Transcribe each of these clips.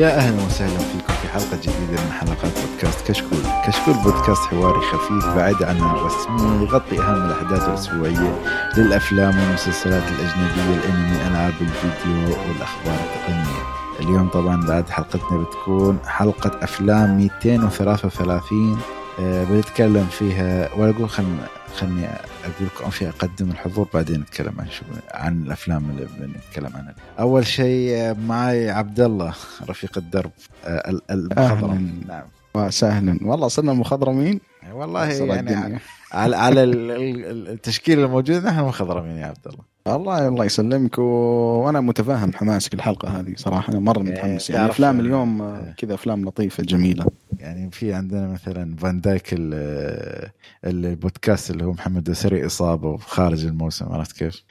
يا أهلا وسهلا فيكم في حلقة جديدة من حلقات بودكاست كشكول، كشكول بودكاست حواري خفيف بعيد عن الرسمي يغطي أهم الأحداث الأسبوعية للأفلام والمسلسلات الأجنبية، الأنمي، ألعاب الفيديو والأخبار التقنية. اليوم طبعا بعد حلقتنا بتكون حلقة أفلام 233 آه، بنتكلم فيها ولا أقول خلنا خلني أقول لكم في أقدم الحضور بعدين نتكلم عن شو عن الأفلام اللي بنتكلم عنها. أول شيء معي عبد الله رفيق الدرب آه، ال- المخضرم. نعم. وسهلا. والله صرنا مخضرمين؟ والله يعني. على على ال- ال- التشكيل الموجود نحن مخضرمين يا عبد الله الله الله يسلمك. و... وأنا متفاهم حماسك الحلقة هذه صراحة. أنا مرة إيه، متحمس. يعني أفلام اليوم إيه. كذا أفلام لطيفة جميلة. يعني في عندنا مثلا فان دايك ال- البودكاست اللي هو محمد سري إصابة خارج الموسم عرفت كيف؟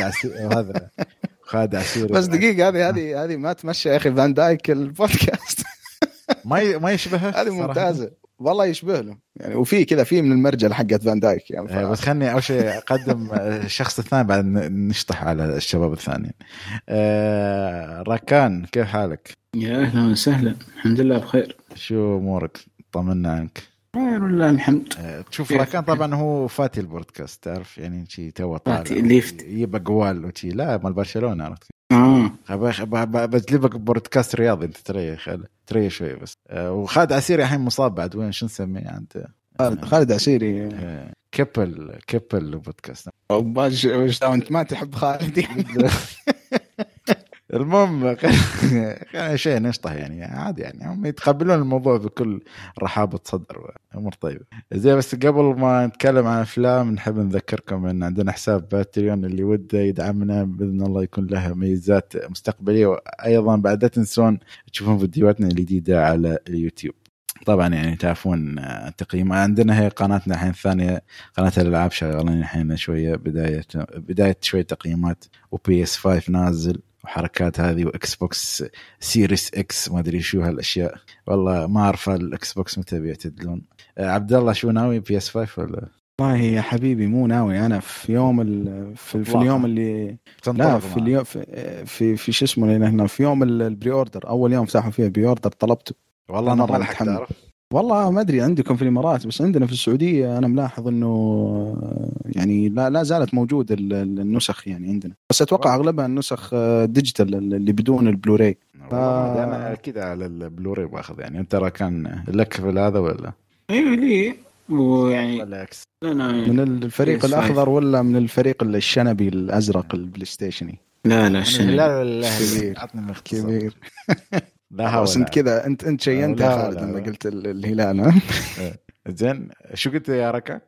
عسيري هذا خالد عسيري. بس دقيقة هذه هذه هذه ما تمشي يا أخي. فان دايك البودكاست. ما ما يشبهه هذه. ممتازة. والله يشبه له يعني وفي كذا في من المرجله حقت فان دايك يعني ف... آه، بس خلني أول شيء أقدم الشخص الثاني بعد نشطح على الشباب الثانيين. آه، راكان كيف حالك؟ يا أهلا وسهلا الحمد لله بخير شو أمورك؟ طمنا عنك. خير والله الحمد آه، تشوف؟ راكان طبعا هو فاتي البودكاست تعرف يعني شي تو طالع فاتي ليفت. يجيب أقوال وشي لا مال برشلونة عرفت كيف؟ آه بجيبك بودكاست رياضي أنت تريح تريح شوي بس آه، وخالد عسيري الحين مصاب بعد وين شو نسميه عند خالد- عسيري. آه، كبل كبل بودكاست. انت ما تحب خالد. المهم خلينا شيء نشطح يعني عادي يعني. هم يتقبلون الموضوع بكل رحابة صدر وأمور طيبة. زي بس قبل ما نتكلم عن أفلام نحب نذكركم إن عندنا حساب باتريون اللي وده يدعمنا بإذن الله يكون له ميزات مستقبلية. وأيضا بعد لا تنسون تشوفون فيديوهاتنا الجديدة على اليوتيوب. طبعا يعني تعرفون آه، تقييم عندنا هي قناتنا الحين الثانية قناة الألعاب شغالين الحين شوية بدايه بداية شوية تقييمات و PS5 نازل. وحركات هذه و Xbox Series X ما أدري شو هالأشياء والله ما أعرف ال Xbox متى بيعتدلون آه، عبد الله شو ناوي PS5 ولا والله يا حبيبي مو ناوي أنا في يوم ال... في, في. اليوم اللي لا في؟ اليوم في في, في شو اسمه هنا في يوم ال- ال pre-order أول يوم فتحوا فيه ال pre-order طلبته والله أنا ما. أعرف والله ما أدري عندكم في الإمارات بس عندنا في السعودية أنا ملاحظ إنه يعني لا لا زالت موجود ال- ال- النسخ يعني عندنا. بس أتوقع أغلبها النسخ آه، digital اللي بدون البلوراي. آه. أنا أكيد على البلوري باخذ يعني. أنت ترى كان لك في هذا ولا؟ أيوه لي. ويعني أنا من الفريق PS5. الأخضر ولا من الفريق الشنبي الأزرق البلاي ستيشني؟ لا لا شنو لا لا كبير. عطني باختصار. كبير. لا بس انت كذا انت انت شينت لا، يا خالد لما. قلت ال- الهلال ها؟ زين شو قلت يا ركا؟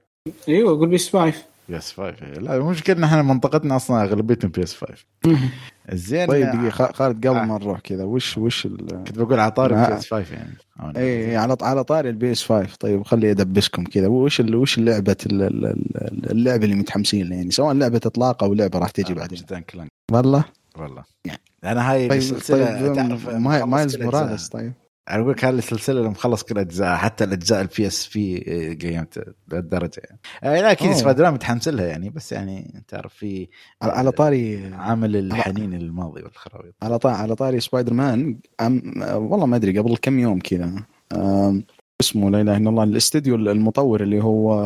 أيوه قول بيس 5 بي إس 5 لا المشكلة إن إحنا منطقتنا أصلا أغلبيتهم بي إس 5 زين طيب دقيقة خ- خالد قبل آه. ما نروح كذا وش وش ال... كنت بقول على طاري آه. بي إس 5 يعني. أو أنا- اي على على طاري البي إس 5 طيب خلي ادبسكم كذا. وش ال... وش اللعبه ال- ال- ال- اللعبه اللي متحمسين لها يعني؟ سواء لعبة اطلاق أو لعبة راح تجي آه، بعدين. والله؟ والله. يعني. أنا هاي طيب السلسلة طيب تعرف مايلز موراليس. طيب أنا أقول لك هاي السلسلة اللي مخلص كل أجزاء حتى الأجزاء البي اس في قيمت لهالدرجة يعني آه، لا أكيد. سبايدر مان متحمس لها يعني بس يعني تعرف في على على طاري عامل الحنين للماضي والخرابيط على طاري على طاري سبايدر مان أم... والله ما أدري قبل كم يوم كذا. اسمه لا إله إلا الله الاستديو المطور اللي هو.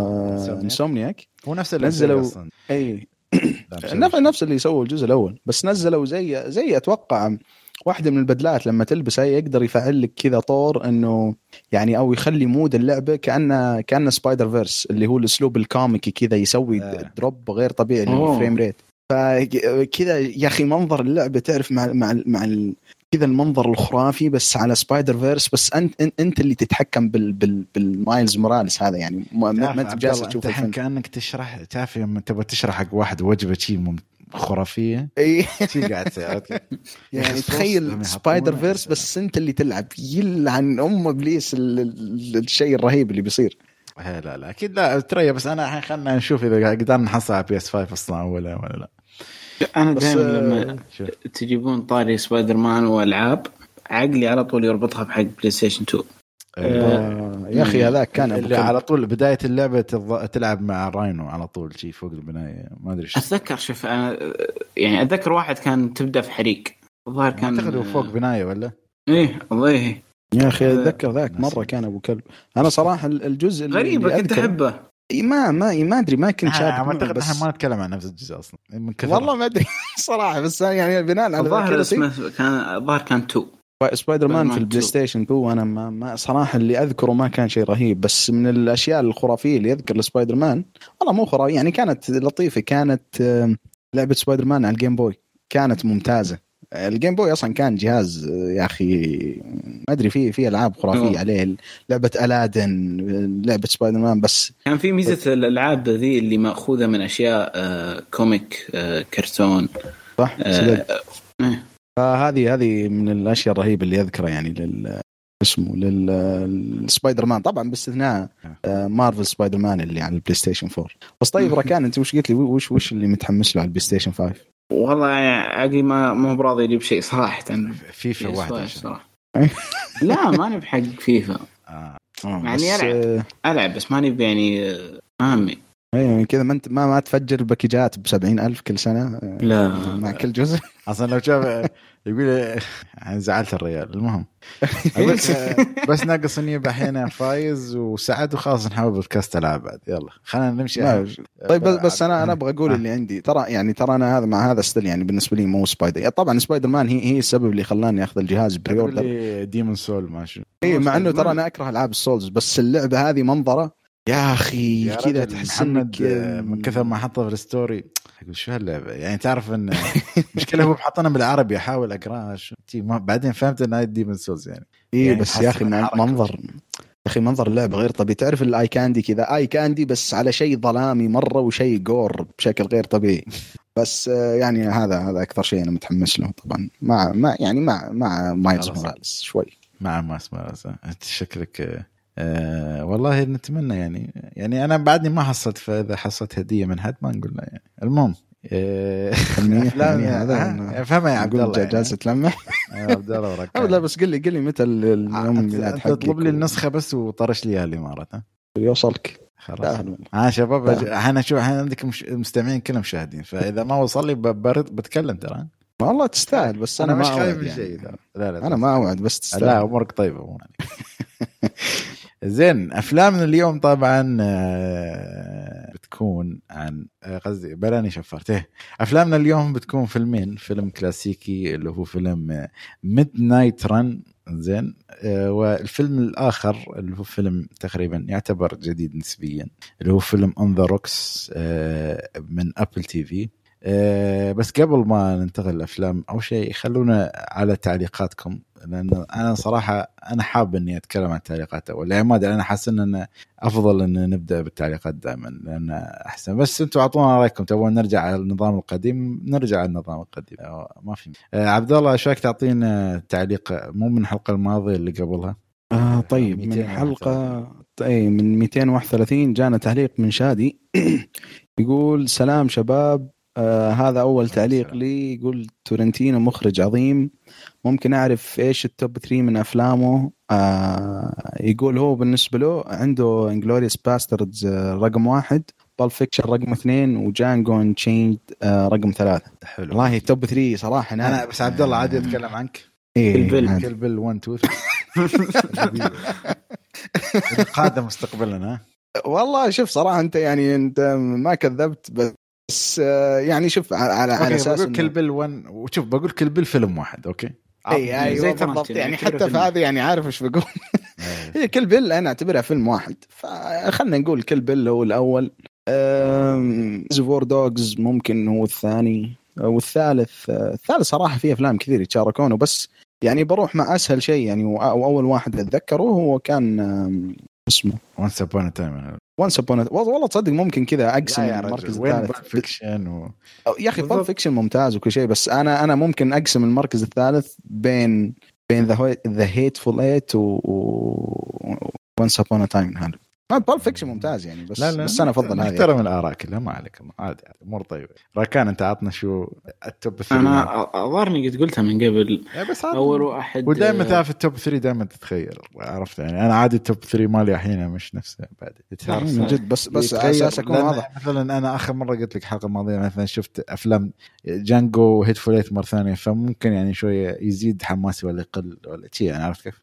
إنسومنياك هو نفس اللي نزلوا-. اي نفس نفس اللي سووا الجزء الأول بس نزلوا زي زي أتوقع واحدة من البدلات لما تلبسها يقدر يفعل لك كذا طور إنه يعني أو يخلي مود اللعبة كانه كانه سبايدر فيرس اللي هو الأسلوب الكوميكي كذا يسوي آه. drop غير طبيعي. لل frame rate فكذا يا أخي منظر اللعبة تعرف مع مع مع كذا المنظر الخرافي بس على سبايدر فيرس بس أنت أنت, اللي تتحكم بال بال بالمايلز موراليس هذا يعني. ما, أنت جالس تشوف الحين كأنك تشرح تعرف لما تبغى تشرح حق واحد وجبة شيء خرافية؟ إي. شي قاعد؟ يعني تخيل سبايدر فيرس بس أنت اللي تلعب. يلعن أم إبليس ال- ال- الشيء الرهيب اللي بيصير. إيه، لا لا أكيد لا ترى بس أنا الحين خلينا نشوف إذا قدرنا نحصل على PS5 أصلا ولا ولا لا. أنا دائما آه، لما شوف. تجيبون طاري سبايدر مان والعاب عقلي على طول يربطها بحق بلاي ستيشن 2 آه، يا أخي هذاك كان اللي. على طول بداية اللعبة تض- تلعب مع راينو على طول شي فوق البناية ما أدري شو. أتذكر شوف أنا يعني أتذكر واحد كان تبدأ في حريق. الظاهر كان أعتقد هو فوق بناية ولا؟ إيه والله. يا أخي هذا أتذكر ذاك مرة. كان أبو كلب. أنا صراحة ال- الجزء اللي كنت أحبه. ما ما ما أدري ما كنت آه، شاب أعتقد بس إحنا ما نتكلم عن نفس الجزء أصلا من كثر والله ما أدري صراحة بس أنا يعني بناء على الظاهر اسمه كان الظاهر كان 2 سبايدر مان في ال Play 2. Station 2 أنا ما, ما صراحة اللي أذكره ما كان شيء رهيب بس من الأشياء الخرافية اللي يذكر لسبايدر مان والله مو خرافية يعني كانت لطيفة كانت لعبة سبايدر مان على ال Game Boy كانت ممتازة. ال Game Boy أصلا كان جهاز آه، يا أخي ما أدري فيه في ألعاب خرافية. عليه. لعبة Aladdin لعبة سبايدر مان بس كان في ميزة الألعاب ذي اللي مأخوذة من أشياء آه comic آه كرتون صح آه إيه. فهذه هذه من الأشياء الرهيبة اللي أذكرها يعني لل اسمه للسبايدر مان طبعا باستثناء آه، Marvel Spider-Man اللي على ال PlayStation 4 بس طيب راكان أنت وش قلت لي؟ وش وش اللي متحمس له على ال PlayStation 5 والله يعني عقلي ما مو براضي يجيب شيء صراحة. FIFA PS5 واحد. صراحة. لا ماني بحق فيفا. آه. يعني بس ألعب. آه، ألعب بس ماني يعني آه، مهمي. أيوه كذا ما انت ما ما تفجر باكجات ب ألف كل سنة. آه، لا. مع كل جزء. أصلا لو شاف يقول يعني زعلت الريال المهم. بس بس ناقص إني أحيانا فايز وسعد وخلاص نحاول بودكاست العاب بعد. يلا خلينا نمشي ما- طيب بس, بس أنا أنا أبغى أقول آه. اللي عندي. ترى يعني ترى أنا هذا مع هذا still يعني بالنسبة لي مو Spider. يعني طبعا سبايدر مان هي هي السبب اللي خلاني أخذ الجهاز pre order Demon's Souls ما شو. اي مع إنه ترى أنا أكره ألعاب ال Souls بس اللعبة هذه منظرة يا أخي يا كذا تحس محمد انك آه، من كثر ما حطه في ال story. أقول شو هاللعبه يعني تعرف إن مشكله هو حاطنا بالعربي أحاول اقراها شو ما بعدين فهمت انها Demon's Souls يعني. اي يعني بس تحس يا أخي. منظر يا أخي منظر اللعبه غير طبيعي. تعرف ال eye candy كذا؟ eye candy بس على شيء ظلامي مرة وشيء gore بشكل غير طبيعي. بس آه، يعني هذا هذا أكثر شيء أنا متحمس له طبعا. مع مع يعني مع مع Miles. Morales شوي. مع ما اسمه أنت شكلك آه، آه والله نتمنى يعني. يعني أنا بعدني ما حصلت فإذا حصلت هدية من حد ما نقول له يعني. المهم آه، أفلام- يعني هذا آه، فهمها يا عبد الله يعني. جالسه تلمح يا عبد الله وراك لا بس قل لي قل لي متى ال- اليوم اطلب لي النسخة بس وطرش لي إياها الإمارات يوصلك. خلاص. ها شباب. إحنا شو إحنا عندك مستمعين كلهم مشاهدين فإذا ما وصل لي بتكلم ترى. والله تستاهل بس أنا, أنا مش خايف من يعني. شيء ترى. لا لا أنا ما أوعد بس تستاهل. لا أمورك طيبة زين افلامنا اليوم طبعا آه، بتكون عن آه، قصدي بلاني شفرت. افلامنا اليوم بتكون فيلمين فيلم كلاسيكي اللي هو فيلم Midnight Run زين آه، والفيلم الآخر اللي هو فيلم تقريبا يعتبر جديد نسبيا اللي هو فيلم On the Rocks من Apple TV بس قبل ما ننتقل للأفلام أول شيء خلونا على تعليقاتكم لأن أنا صراحة أنا حاب إني أتكلم عن التعليقات أول. يعني ما أدري أنا حاسس إن أفضل إن نبدأ بالتعليقات دائما لأن أحسن. بس أنتم أعطونا رأيكم. تبون نرجع على النظام القديم؟ نرجع على النظام القديم. ما في. آه، عبد الله إيش رأيك تعطينا تعليق؟ مو من الحلقة الماضية اللي قبلها؟ آه طيب من 231. الحلقة أي من 231 جانا تعليق من شادي. يقول سلام شباب. آه هذا أول تعليق. لي. يقول تارانتينو مخرج عظيم. ممكن أعرف إيش ال top 3 من أفلامه. آه يقول هو بالنسبة له عنده Inglourious Basterds رقم واحد. Pulp Fiction رقم اثنين و Django Unchained آه رقم ثلاثة. حلو. والله top 3 صراحة. أنا بس عبد الله عادي أتكلم عنك. إيه ال Bill. Bill 1 2 قادم مستقبلنا ها؟ والله شوف صراحة أنت يعني أنت ما كذبت بس آه، يعني شوف على على, أساس بقول Kill Bill 1 وشوف بقول Kill Bill فيلم واحد أوكي؟ اي أيوه زي بالضبط. يعني حتى في. هذا يعني عارف إيش بقول. هي Kill Bill أنا أعتبرها فيلم واحد. فخلنا نقول Kill Bill هو الأول. Reservoir Dogs ممكن هو الثاني. والثالث آه، الثالث صراحة فيه أفلام كثير يتشاركونه بس يعني بروح مع أسهل شيء يعني وأول واحد أتذكره هو كان اسمه. Once Upon a Time Once Upon والله تصدق ممكن كذا أقسم المركز الثالث. Fiction و... أو- يا أخي بالضبط. Fiction ممتاز وكل شيء بس أنا أنا ممكن أقسم المركز الثالث بين بين The The Hateful Eight و Once Upon a Time هذا Pulp Fiction ممتاز يعني بس لا لا بس أنا أفضل هذه احترم الآراء كلها ما عليك عادي امور طيبه راكان أنت عطنا شو ال top 3 أنا أظهرني قد قلتها من قبل يا بس. أول واحد ودائما تعرف ال top 3 دائما تتخيل عرفت يعني أنا عادي ال top 3 مالي أحيانا مش نفسه بعد. من جد بس بس. أساس اكون واضح مثلا أنا آخر مرة قلت لك الحلقة الماضيه مثلا شفت أفلام Django و Hateful Eight مرة ثانية فممكن يعني شوية يزيد حماسي ولا يقل ولا شيء يعني عرفت كيف؟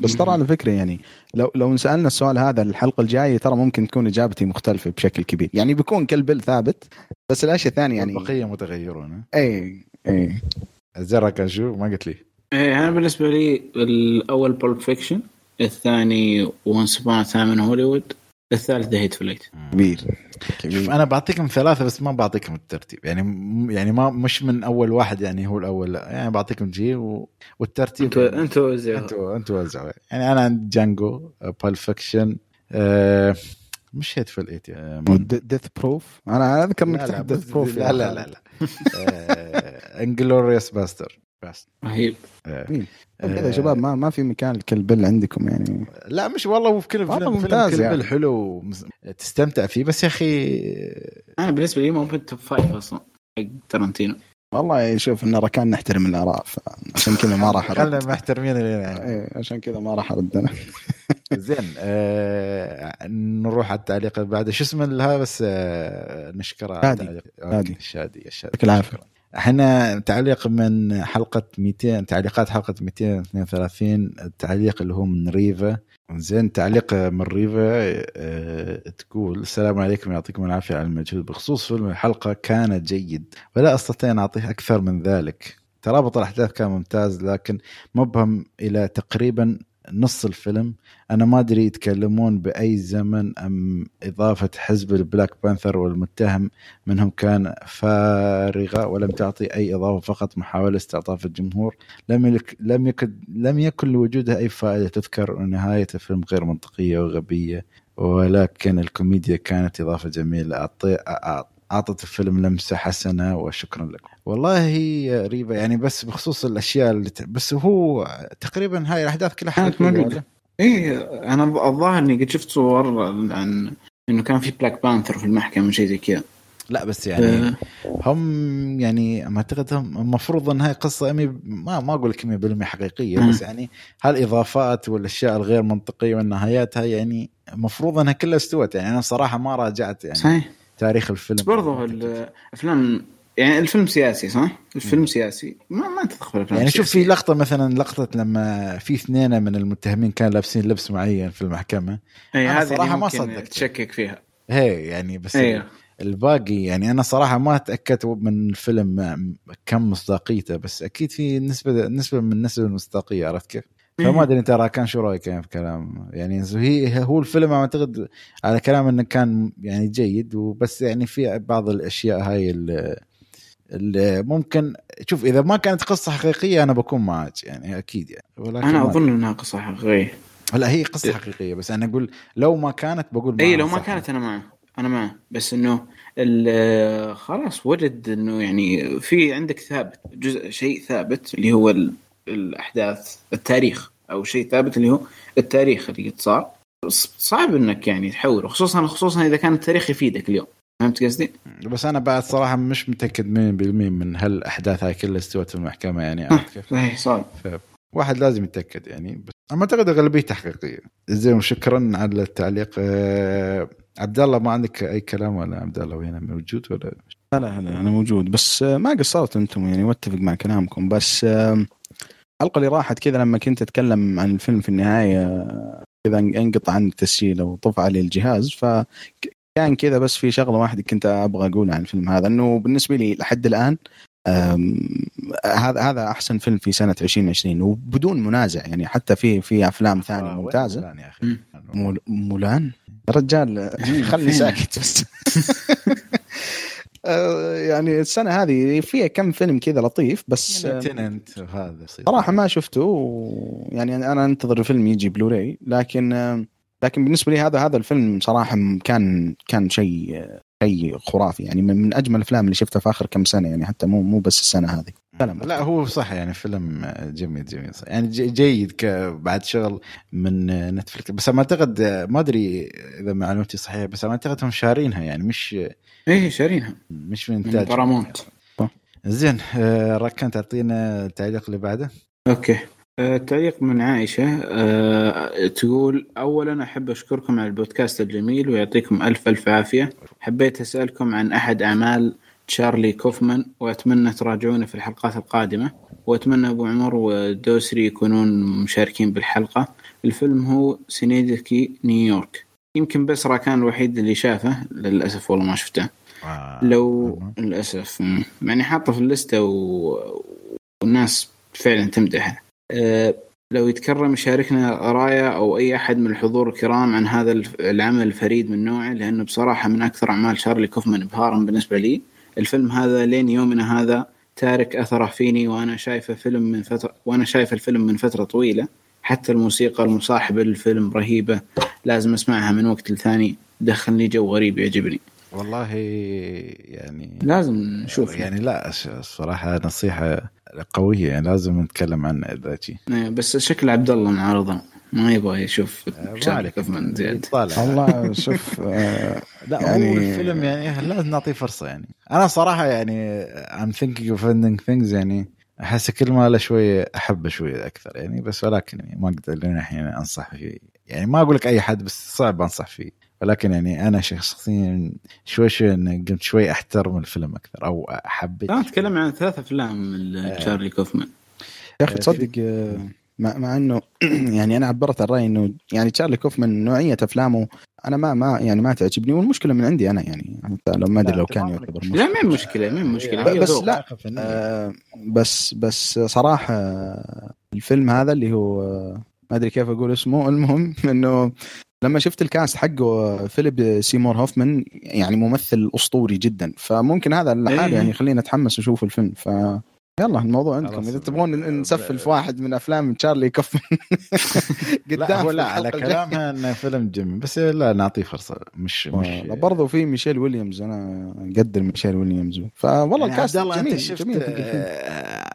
بس ترى على فكرة يعني لو لو انسالنا السؤال هذا الحلقة الجاية ترى ممكن تكون إجابتي مختلفة بشكل كبير. يعني بيكون Kill Bill ثابت بس الأشياء الثانية يعني البقيه متغيرون اي اي راكان شو ما قلت لي. إيه أنا بالنسبة لي الأول Pulp Fiction الثاني Once Upon a Time Hollywood الثالث The Hateful Eight كبير. شوف أنا بعطيكم ثلاثة بس ما بعطيكم الترتيب. يعني م- يعني ما مش من أول واحد يعني هو الأول لا يعني بعطيكم جي و... والترتيب أنتوا أنتوا وزعوا. أنتوا أنتوا وزعوا. يعني أنا عندي Django Pulp Fiction آه مش Hateful Eight Death Proof أنا أذكر إنك لا لا تحب Death Proof لا لا لا لا. Inglourious Basterds بس. رهيب. آه،؟ كذا يا شباب ما ما في مكان ال Kill Bill عندكم يعني. لا مش والله هو في كل فيلم ممتاز فيلم يعني. حلو تستمتع فيه. بس يا أخي أنا بالنسبة لي في ال top five أصلا حق تارانتينو والله شوف إن ركان نحترم الآراء عشان كذا ما راح أرد. محترمين لنا إيه، عشان كذا ما راح أرد أنا. زين آه نروح على التعليق اللي بعده. شو اسمه هذا بس آه نشكره شادي. شادي. الشادي يعطيك العافية. إحنا تعليق من حلقة 200 تعليقات حلقة 232 التعليق اللي هو من ريفا. زين تعليق من ريفا آه تقول السلام عليكم يعطيكم العافية على المجهود. بخصوص فيلم الحلقة كان جيد ولا أستطيع أن أعطيه أكثر من ذلك. ترابط الأحداث كان ممتاز لكن مبهم إلى تقريبا نص الفيلم. أنا ما أدري يتكلمون بأي زمن أما إضافة حزب ال Black Panther والمتهم منهم كانت فارغة ولم تعطي أي إضافة فقط محاولة استعطاف الجمهور. لم لم يكن لم يكن لوجودها أي فائدة تذكر نهاية الفيلم غير منطقية وغبية ولكن الكوميديا كانت إضافة جميلة. أعطت الفيلم لمسة حسنة وشكرا لكم. والله ريفا يعني بس بخصوص الأشياء اللي ت... بس هو تقريبا هاي الأحداث كلها كانت. ولا؟ إيه أنا الظاهر إني قد شفت صور عن إنه كان في Black Panther في المحكمة شيء زي كذا لا بس يعني آه، هم يعني ما أعتقد هم المفروض إن هاي قصة أمي ما ما أقول لك 100% حقيقية. بس يعني هالإضافات والأشياء الغير منطقية والنهايات هاي يعني المفروض إنها كلها استوت يعني أنا صراحة ما راجعت يعني صحيح تاريخ الفيلم بس برضو الافلام يعني الفيلم سياسي صح؟ الفيلم سياسي ما ما تدخل الافلام يعني شوف في. لقطة مثلا لقطة لما في اثنين من المتهمين كانوا لابسين لبس معين في المحكمة اي هذه اللي ما صدقت. تشكك فيها هي يعني بس أيوه الباقي يعني أنا صراحة ما تأكدت من الفيلم كم مصداقيته بس أكيد في نسبه نسبة من نسبة المصداقية عرفت كيف؟ فما أدري أنت كان شو رأيك يعني في كلام؟ يعني هي هو الفيلم أعتقد على كلام إنه كان يعني جيد وبس يعني في بعض الأشياء هاي اللي ممكن شوف إذا ما كانت قصة حقيقية أنا بكون معك يعني أكيد يعني ولكن أنا أظن إنها قصة حقيقية. لا هي قصة حقيقية بس أنا أقول لو ما كانت بقول اي لو ما. كانت أنا معه أنا معه. بس إنه خلاص وجد إنه يعني في عندك ثابت جزء شيء ثابت اللي هو الأحداث التاريخ أو شيء ثابت اللي هو التاريخ اللي قد صار. صعب إنك يعني تحوله خصوصا خصوصا إذا كان التاريخ يفيدك اليوم. فهمت قصدي؟ بس أنا بعد صراحة مش متأكد 100% من هل الاحداث هاي كلها استوت في المحكمة يعني عرفت كيف؟ صحيح صعب. واحد لازم يتأكد يعني. بس أنا أعتقد اغلبيته حقيقيه زين وشكرا على التعليق. أه عبد الله ما عندك أي كلام ولا عبد الله وين موجود ولا؟ لا لا أنا موجود. بس آه، ما قصرت أنتم يعني واتفق مع كلامكم. بس الحلقة اللي راحت كذا لما كنت أتكلم عن الفيلم في النهاية كذا انقطع عن التسجيل وطفى علي الجهاز. فكان كذا بس في شغلة واحدة كنت أبغى أقولها عن الفيلم هذا إنه بالنسبة لي لحد الآن هذا هذا أحسن فيلم في سنة 2020 وبدون منازع يعني حتى في في أفلام ثانية آه، وين ممتازة. فلان يا أخي؟ مولان؟ يا رجال خلني؟ ساكت. بس يعني السنة هذه فيها كم فيلم كذا لطيف بس آه، تننت وهذا يصير. صراحة ما شفته يعني أنا أنتظر الفيلم يجي بلوراي لكن آه، لكن بالنسبة لي هذا هذا الفيلم صراحة كان كان شيء شيء خرافي يعني من من أجمل الأفلام اللي شفتها في آخر كم سنة يعني حتى مو مو بس السنة هذه كلام لا هو صح يعني فيلم جميل جميل صح. يعني ج- جيد بعد شغل من نتفلكس بس ما أعتقد ما أدري إذا معلومتي صحيحة بس ما أعتقد هم شارينها يعني مش إيه شارينها. مش من من إنتاج. بارامونت زين آه، راكان تعطينا التعليق اللي بعده. أوكي. آه، تعليق من عائشة آه، تقول أولا أحب أشكركم على البودكاست الجميل ويعطيكم ألف ألف عافية. حبيت أسألكم عن أحد أعمال تشارلي كوفمان وأتمنى تراجعونه في الحلقات القادمة. وأتمنى أبو عمر ودوسري يكونون مشاركين بالحلقة. الفيلم هو سينيدكي نيويورك. يمكن بس راكان الوحيد اللي شافه للأسف والله ما شفته. آه، لو للأسف. يعني حاطه في اللسته و... والناس فعلا تمدحه. أه لو يتكرم يشاركنا رأيه أو أي أحد من الحضور الكرام عن هذا العمل الفريد من نوعه لأنه بصراحة من أكثر أعمال شارلي كوفمان ابهارا بالنسبة لي. الفيلم هذا لين يومنا هذا تارك أثره فيني وأنا شايفه فيلم من فتره وأنا شايف الفيلم من فترة طويلة. حتى الموسيقى المصاحبة للفيلم رهيبة لازم أسمعها من وقت لثاني. دخلني جو غريب يعجبني. والله يعني لازم نشوف. يعني لا الصراحة نصيحة قوية يعني لازم نتكلم عنها اذا إيه، بس شكل عبد الله معارضا ما يبغى يشوف ما شارلي عليك كوفمان زياد والله شوف آه، لا يعني- يعني هو الفيلم يعني لازم نعطيه فرصة يعني. أنا صراحة يعني I'm thinking of ending things يعني أحس كل ما له شوية أحبه شوية أكثر يعني بس ولكن يعني ما أقدر لين الحين أنصح فيه. يعني ما أقول لك أي حد بس صعب أنصح فيه. ولكن يعني أنا شخصيا شوي شوي قمت شوي أحترم الفيلم أكثر أو حبيت لا نتكلم عن ثلاث أفلام لشارلي كوفمان. يا أخي تصدق؟ آه، مع, مع إنه يعني أنا عبرت عن رأيي إنه يعني تشارلي كوفمان نوعية أفلامه أنا ما ما يعني ما تعجبني والمشكلة من عندي أنا يعني حتى لو ما أدري لو كان يعتبر. مشكلة. لا ما هي مشكلة ما هي مشكلة بس. لا. آه، بس بس صراحة آه، الفيلم هذا اللي هو آه، ما أدري كيف أقول اسمه المهم إنه لما شفت ال cast حقه فيليب سيمور هوفمان يعني ممثل أسطوري جدا فممكن هذا لحاله إيه. يعني يخليني أتحمس أشوف الفيلم ف يلا الموضوع عندكم. إذا تبغون نسفل في واحد من أفلام تشارلي كوفمان. لا هو في لا على. كلامها إنه فيلم جميل بس لا نعطيه فرصة. مش مش والله برضه في ميشيل ويليامز أنا أقدر ميشيل ويليامز. فوالله يعني ال cast عبد الله جميل انت شفت جميل. آه،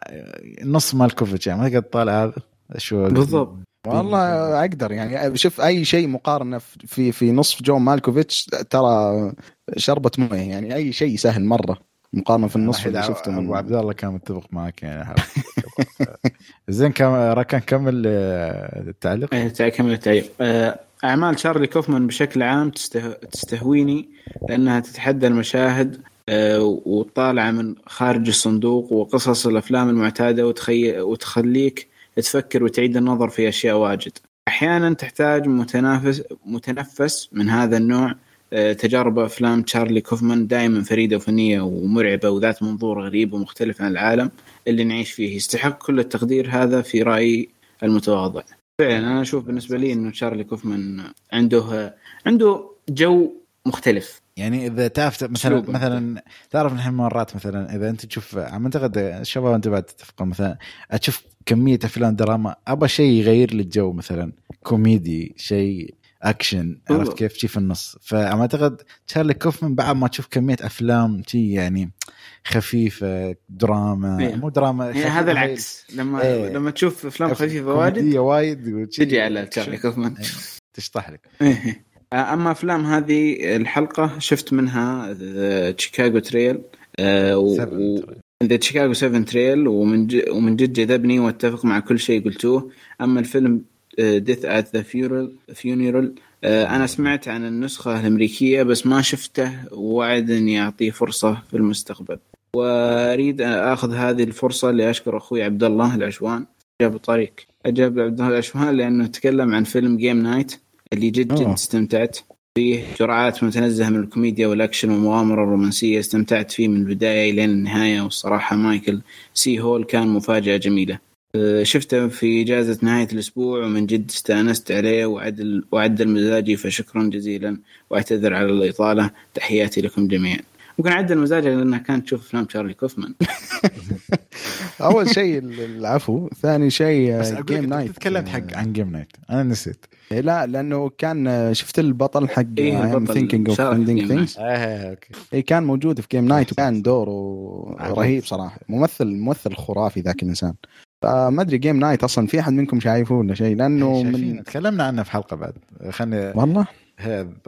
نصف مالكوفيتش يعني ما تقدر تطالع هذا؟ شو بالضبط. والله أقدر يعني شوف أي شيء مقارنة في في نصف جون مالكوفيتش ترى شربة موية يعني أي شيء سهل مرة. مقارنة في النصف اللي شفته أبو عبد الله كان متفق معك يعني زين كم راكان كمل آه، التعليق؟ إيه، كمل التعليق. آه، أعمال شارلي كوفمان بشكل عام تسته... تستهويني لأنها تتحدى المشاهد آه، وطالعة من خارج الصندوق وقصص الأفلام المعتادة وتخي... وتخليك تفكر وتعيد النظر في أشياء واجد. أحيانا تحتاج متنافس متنفس من هذا النوع تجارب أفلام تشارلي كوفمان دائما فريدة وفنية ومرعبة وذات منظور غريب ومختلف عن العالم اللي نعيش فيه. يستحق كل التقدير هذا في رأيي المتواضع. فعلا أنا أشوف بالنسبة لي إنه تشارلي كوفمان عنده عنده جو مختلف. يعني إذا تعرف مثلا أسلوبه. مثلا تعرف الحين مرات مثلا إذا أنت تشوف عم أعتقد الشباب أنت بعد تتفقون مثلا أشوف كمية أفلام دراما ابى شيء يغير لي الجو مثلا كوميدي شيء اكشن عرفت. كيف شي في النص فما اعتقد تشارلي كوفمان بعد ما تشوف كمية أفلام شي يعني خفيفة دراما إيه. مو دراما يعني هذا العكس لما إيه. لما تشوف أفلام خفيفة واجد وايد تجي على تشارلي كوفمان إيه. تشطح لك إيه. أما أفلام هذه الحلقة شفت منها Chicago trial The Chicago 7 trial ومن. ومن جد جذبني وأتفق مع كل شيء قلتوه أما الفيلم Death at the Funeral أنا سمعت عن النسخة الأمريكية بس ما شفته ووعد أني أعطيه فرصة في المستقبل. وأريد أخذ هذه الفرصة لأشكر أخوي عبد الله العشوان. جاب طريق. جاب عبد الله العشوان لأنه تكلم عن فيلم Game Night اللي جد جد. استمتعت فيه. جرعات متزنة من الكوميديا والأكشن والمغامرة الرومانسية استمتعت فيه من البداية إلى النهاية. والصراحة مايكل سي هول كان مفاجأة جميلة. شفته في إجازة نهاية الأسبوع ومن جد استأنست عليه وعدل وعدل مزاجي فشكرا جزيلا وأعتذر على الإطالة. تحياتي لكم جميعا. ممكن عدل مزاجها لانها كانت تشوف افلام تشارلي كوفمان. أول شيء العفو ثاني شيء بس Game لك Night أنت تكلمت حق عن Game Night أنا نسيت. لا لأنه كان آه، شفت البطل حق إيه، آه okay. إيه كان موجود في Game Night وكان. دوره. رهيب صراحة. ممثل ممثل خرافي ذاك الإنسان. فما أدري Game Night أصلا في أحد منكم شايفه ولا شيء؟ لأنه شايفين من تكلمنا عنه في حلقة بعد. خلني والله؟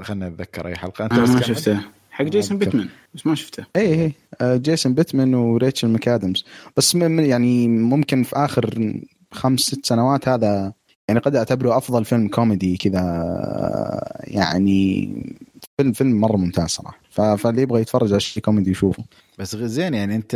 خلني أتذكر أي حلقة. أنت أنا بس ما. شفته. حق جيسون okay. بيتمان بس ما شفته. اي اي آه، جيسون بيتمان وريتشل مكادمز بس من يعني ممكن في آخر خمس ست سنوات هذا يعني قد أعتبره أفضل فيلم كوميدي كذا آه، يعني فيلم فيلم مرة ممتاز صراحة. فاللي يبغى يتفرج على شيء كوميدي يشوفه. بس زين يعني أنت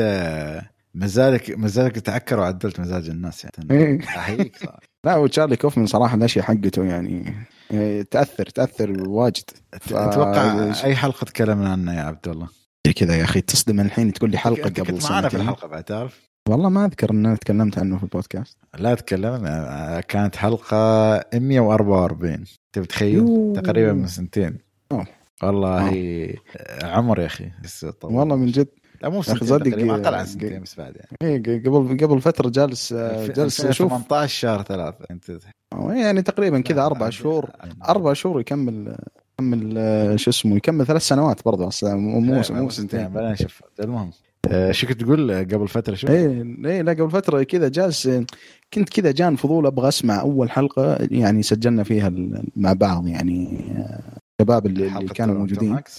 مزاجك مزاجك تعكر وعدلت مزاج الناس يعني. إيه. أحييك صراحة. لا وتشارلي كوفمان صراحة الأشياء حقته يعني آه، تأثر تأثر واجد. ف- أتوقع أي حلقة تكلمنا عنها يا عبد الله. كذا يا أخي تصدم الحين تقول لي حلقة قبل كنت معنا في. الحلقة بعد تعرف؟ والله ما أذكر إن أنا تكلمت عنه في البودكاست. لا تكلمنا كانت حلقة 144 انت بتخيل. تقريبا من سنتين. أوه. والله عمر يا أخي. والله من جد. لا مو سنتين أقل عن سنتين بس بعد يعني. إيه قبل قبل فترة جالس آه، جالس أشوف. 18 شهر ثلاثة انت يعني تقريبا كذا أربع شهور أربع شهور يكمل يكمل آه، شو اسمه يكمل ثلاث سنوات برضه مو مو مو سنتين. بلا نشوف المهم آه، شو كنت تقول قبل فترة؟ شو؟ إيه إيه لا قبل فترة كذا جالس كنت كذا جاني فضول أبغى أسمع أول حلقة يعني سجلنا فيها مع بعض يعني الشباب اللي, اللي كانوا موجودين. ماكس؟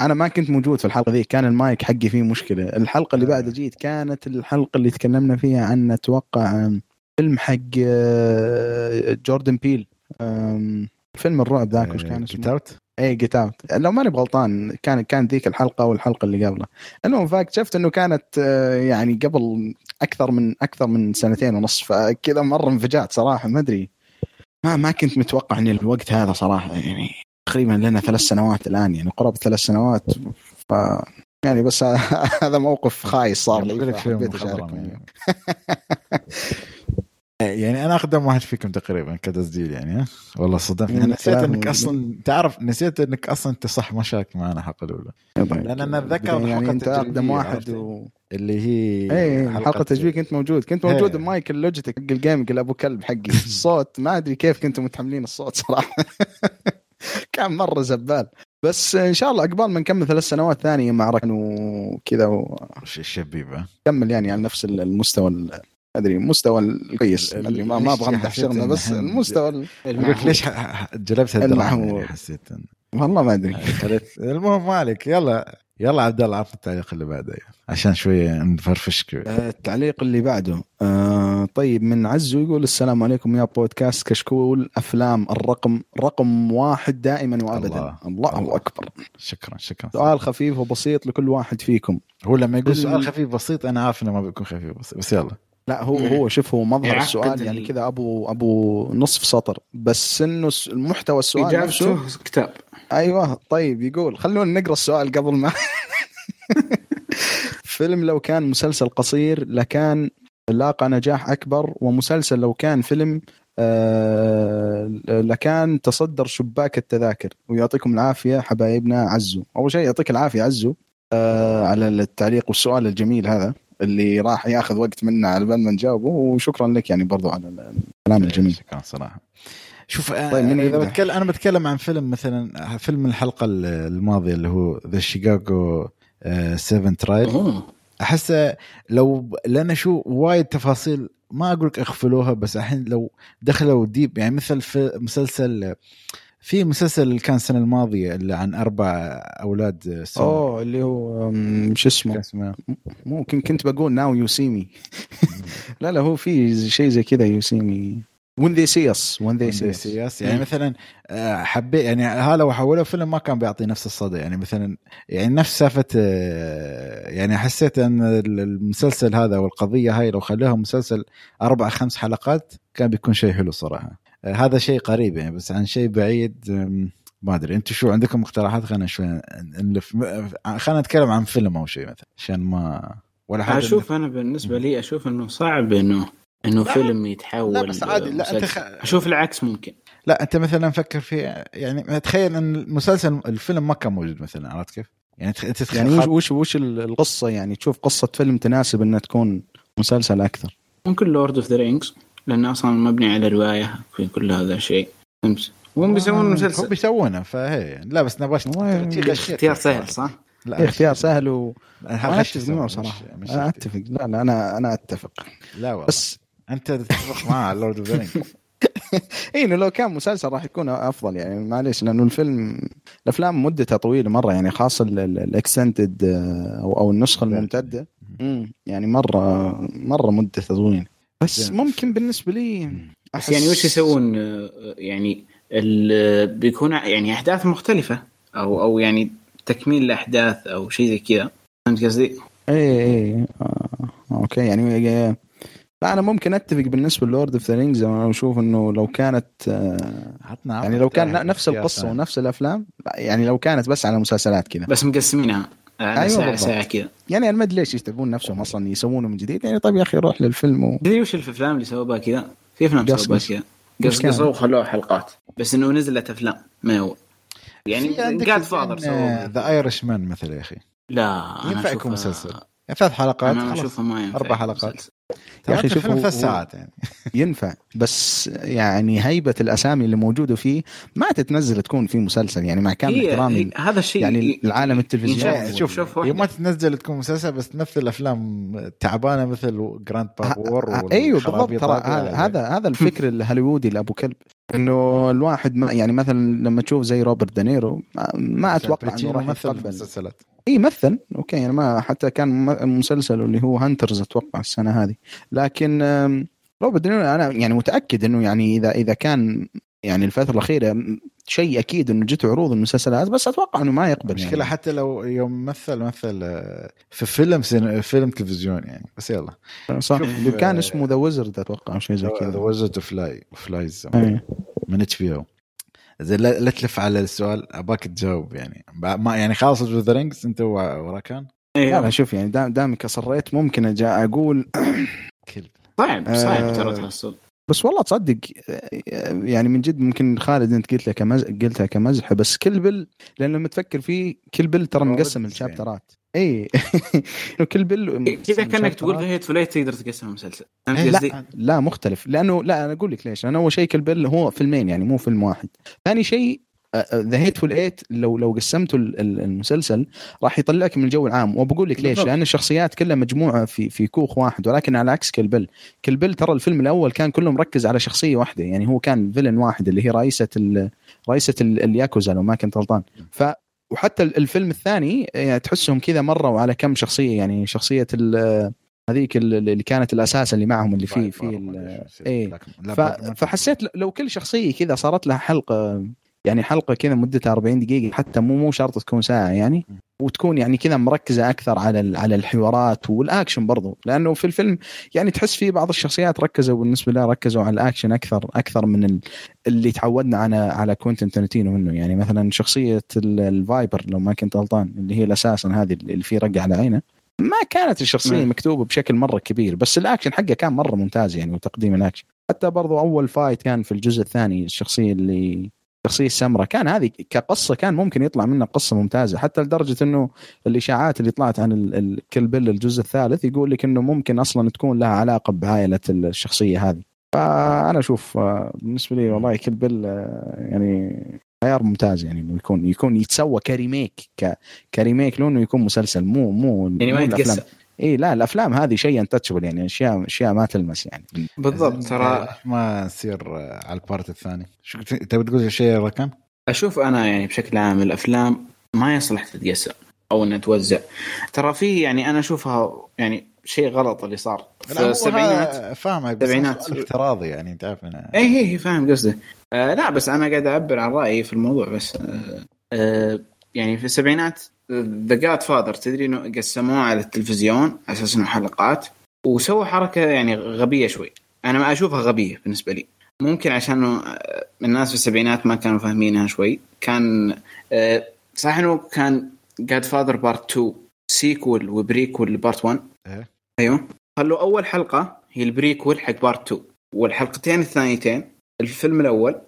أنا ما كنت موجود في الحلقة ذي كان المايك حقي فيه مشكلة الحلقة اللي آه. بعد جيت كانت الحلقة اللي تكلمنا فيها عن أتوقع فيلم حق آه، جوردن بيل فيلم الرعب ذاك وش كان اسمه؟ Out؟ اي Get Out لو ماني بغلطان كان كان ذيك الحلقة والحلقة اللي قبلها المهم فاكتشفت إنه كانت آه، يعني قبل أكثر من أكثر من سنتين ونص فكذا مرة انفجعت صراحة ما أدري ما ما كنت متوقع ان الوقت هذا صراحة يعني تقريبا لنا ثلاث سنوات الآن يعني قرابه ثلاث سنوات ف يعني بس هذا موقف خايس صار بقول لي أشارككم يعني. يعني أنا أقدم واحد فيكم تقريبا كتسجيل يعني؟ والله صدمتني من أنا نسيت إنك أصلا تعرف نسيت إنك أصلا أنت صح ما شارك معنا الحلقة الأولى لأن أنا أتذكر يعني الحلقة أنت أقدم واحد؟ و... اللي هي إيه حلقة تجويق كنت موجود كنت موجود إيه. بمايك اللوجيتك حق الجيمنج ابو كلب حقي الصوت ما أدري كيف كنتم متحملين الصوت صراحة كان مرة زبال. بس إن شاء الله عقبال ما نكمل ثلاث سنوات ثانية مع ركن وكذا ش- الشبيبه يعني على نفس المستوى أدري المستوى الكويس. ما أدري ما, ما أبغى أمدح شغلنا بس المستوى ليش جلبت. يعني حسيت والله ما أدري. خليت المهم مالك يلا. يلا عبد الله عطنا التعليق اللي بعده عشان شوية نفرفش كذا. آه، التعليق اللي بعده. آه طيب من عزو يقول السلام عليكم يا بودكاست كشكول أفلام الرقم رقم واحد دائما وابدا. الله. الله, الله. أكبر. شكرا شكرا. سؤال خفيف وبسيط لكل واحد فيكم. هو لما يقول ال- سؤال خفيف بسيط أنا عارف إنه ما بيكون خفيف بسيط بس يلا. لا هو هو شوف هو مظهر السؤال ال- يعني كذا أبو أبو نصف سطر. بس إنه المحتوى السؤال نفسه اجابته كتاب. أيوه طيب يقول خلونا نقرأ السؤال قبل ما فيلم لو كان مسلسل قصير لكان لاقى نجاح أكبر ومسلسل لو كان فيلم آه لكان تصدر شباك التذاكر. ويعطيكم العافية حبايبنا عزو. أول شيء يعطيك العافية عزو آه على التعليق والسؤال الجميل هذا اللي راح ياخذ وقت منا على بال ما نجاوبه. وشكرا لك يعني برضو على الكلام الجميل. شكرا صراحة. شوف طيب، مين إذا؟ بتكلم أنا بتكلم عن فيلم مثلا فيلم الحلقة الماضية اللي هو The Chicago 7 trial. احسه لو لأن شو وايد تفاصيل ما أقول لك أغفلوها بس الحين لو دخلوا deep يعني مثل في مسلسل في مسلسل اللي كان السنة الماضية اللي عن أربع أولاد سون. أوه اللي هو شو اسمه اسمه ممكن كنت بقول Now You See Me لا لا هو في شيء زي كذا you see me When They See Us When They See Us see us يعني مثلا آه، حبيت يعني هذا لو حولوه فيلم ما كان بيعطي نفس الصدى. يعني مثلا يعني نفس سالفه آه، يعني حسيت أن المسلسل هذا والقضية هاي لو خلوها مسلسل أربع خمس حلقات كان بيكون شيء حلو صراحة. آه، هذا شيء قريب يعني بس عن شيء بعيد ما أدري. أنتم شو عندكم مقترحات؟ خلينا شوي نلف. خلينا نتكلم عن فيلم أو شيء مثلا عشان ما ولا حاجة أشوف أنا بالنسبة لي أشوف إنه صعب إنه إنه فيلم يتحول لا بس عادي لا أنت. خ... أشوف العكس ممكن. لا أنت مثلا فكر في يعني تخيل إن المسلسل الفيلم ما كان موجود مثلا عرفت كيف؟ يعني تخ- أنت يعني وش تخيل وش وش القصة؟ يعني تشوف قصة فيلم تناسب إنها تكون مسلسل أكثر. ممكن Lord of the Rings لأنه أصلا مبني على رواية في كل هذا الشيء. فهمت هم بيسوون هم مسلسل. بيسوونه فهي. لا بس نبغى والله اختيار سهل صح؟ لا إيه، اختيار سهل و أنا أتفق معه صراحة. مش أنا. أتفق. لا لا أنا أنا أتفق. لا والله. بس أنت تتفق على Lord of the اي لو كان مسلسل راح يكون أفضل يعني. معليش لأنه الفيلم الأفلام مدتها طويلة مرة يعني خاصة ال extended أو أو النسخة الممتدة. مم، يعني مرة مرة مدتها طويلة. بس. ممكن بالنسبة لي بس يعني وش أحس- يسوون؟ آه، يعني ال- بيكون يعني أحداث مختلفة أو أو يعني تكميل الاحداث أو شيء زي كذا. فهمت قصدي؟ اي اي آه، أوكي. يعني آه، لا أنا ممكن أتفق بالنسبة Lord of the Rings أنا أشوف إنه لو كانت آه، عطنا يعني لو كان نفس القصة. ونفس الأفلام لا، يعني لو كانت بس على مسلسلات كذا بس مقسمينها على أيوة ساعه. ساعة كذا يعني أنا ما أدري ليش يتعبون نفسهم أصلا يسوونه من جديد يعني طيب يا أخي روح للفيلم و... تدري وش الأفلام اللي سووا بها كذا؟ في أفلام قص. كذا قص قص كان. قصوا وخلوها حلقات بس إنه نزلت أفلام ما هو يعني Godfather سووا The Irishman مثلا يا أخي لا أنا ينفع يكون مسلسل. ثلاث حلقات أنا خلاص أشوفها ما يكون حلقات. يا أخي شوف ثلاث ساعات يعني ينفع بس يعني هيبة الأسامي اللي موجودة فيه ما تتنزل تكون في مسلسل يعني مع كامل احترامي هذا الشيء يعني العالم التلفزيوني. شوف شوف. ما تنزل تكون مسلسل بس تمثل افلام تعبانة مثل جراند بابور ه- أيوه بالضبط ترى هذا هذا الفكر الهوليوودي الابو كلب إنه الواحد ما يعني مثلا لما تشوف زي روبرت دينيرو ما, ما أتوقع إنه راح مثل يتقبل مسلسلات. إي مثل أوكي يعني ما حتى كان م- مسلسل اللي هو Hunters أتوقع السنة هذه. لكن روبرت دينيرو أنا يعني متأكد إنه يعني اذا إذا كان يعني الفترة الأخيرة شيء أكيد إنه جته عروض المسلسلات بس أتوقع إنه ما يقبل المشكلة يعني. حتى لو يوم مثل مثل آه، في فيلم سين... فيلم تلفزيون يعني بس يلا. صح. شوف، كان آه، اسمه The Wizard أتوقع أو شيء زي ذا كذا. Wizard of Lies Lies إيه. من HBO زين لا, لا تلف على السؤال أباك تجاوب يعني. ما يعني خلاص the Rings أنت وراكان لا أيوه لا شوف يعني دام دامك أصريت ممكن أجا أقول Kill. صعب صعب آه، ترى تحصل. بس والله تصدق يعني من جد ممكن خالد أنت قلت له كمزح قلتها كمزح بس Kill Bill لأن لما تفكر فيه Kill Bill ترى مقسم زين. ال chapter ات اي Kill Bill كذا مقسم كأنك تقول Hateful Eight تقدر تقسمها مسلسل فهمت إيه، قصدي؟ لا لا مختلف. لأنه لا أنا أقول لك ليش. لأنه أول شيء Kill Bill هو فيلمين يعني مو فيلم واحد. ثاني شيء The Hateful Eight لو لو ال- المسلسل راح يطلعك من الجو العام. وبقول لك ليش. لأن الشخصيات كلها مجموعة في في كوخ واحد ولكن على عكس Kill Bill. Kill Bill ترى الفيلم الأول كان كله مركز على شخصية واحدة. يعني هو كان villain واحد اللي هي رئيسة ال- رئيسة ال- الياكوزا لو ما كنت غلطان. ف وحتى ال- الفيلم الثاني يعني تحسهم كذا مروا على كم شخصية. يعني شخصية ال- هذيك ال- اللي كانت ال assassin اللي معهم اللي فيه في إيه. فحسيت لو كل شخصية كذا صارت لها حلقة يعني حلقة كذا مدتها 40 دقيقة حتى مو مو شرط تكون ساعة يعني. وتكون يعني كذا مركزة أكثر على على الحوارات والأكشن برضو. لأنه في الفيلم يعني تحس في بعض الشخصيات ركزوا بالنسبة لها ركزوا على الأكشن أكثر أكثر من ال- اللي تعودنا على على كوينتن تارنتينو منه يعني مثلا شخصية ال- ال Viper لو ما كنت غلطان اللي هي ال assassin هذه اللي فيه رقع على عينه. ما كانت الشخصية. مكتوبة بشكل مرة كبير بس الأكشن حقه كان مرة ممتاز يعني وتقديم الأكشن. حتى برضو أول fight كان في الجزء الثاني الشخصية اللي الشخصيه السمراء كان هذه كقصة كان ممكن يطلع منها قصة ممتازة حتى لدرجة إنه الإشاعات اللي طلعت عن ال- ال- Kill Bill الجزء الثالث يقول لك إنه ممكن أصلا تكون لها علاقة بعائله الشخصية هذه. فأنا أشوف آه، بالنسبة لي والله Kill Bill آه، يعني خيار ممتاز يعني إنه يكون يكون يتسوى ك remake ك ك remake لو انه يكون مسلسل مو مو يعني ما. يتقسم. اي لا الأفلام هذه شيء untouchable يعني اشياء أشياء ما تلمس يعني. بالضبط ترى ما نصير آه، على ال part الثاني. شو تبي تقول شيء ركان؟ أشوف أنا يعني بشكل عام الأفلام ما يصلح تتقسم أو إنها توزع. ترى في يعني أنا أشوفها يعني شيء غلط اللي صار في السبعينات. فاهمك بس السبعينات. افتراضي يعني أنت عارف أنا- اي هي هي فاهم قصدي آه لا بس أنا قاعد أعبر عن رأيي في الموضوع بس آه آه يعني في السبعينات The Godfather تدري إنه قسموه على التلفزيون على أساس إنه حلقات وسووا حركة يعني غبية شوي. أنا ما أشوفها غبية بالنسبة لي. ممكن عشان آه، الناس في السبعينات ما كانوا فاهمينها شوي. كان آه، صح إنه كان Godfather Part 2 sequel و prequel ل Part 1 إيه. أيوه. خلوا أول حلقة هي ال prequel حق Part 2 والحلقتين الثانيتين الفيلم الأول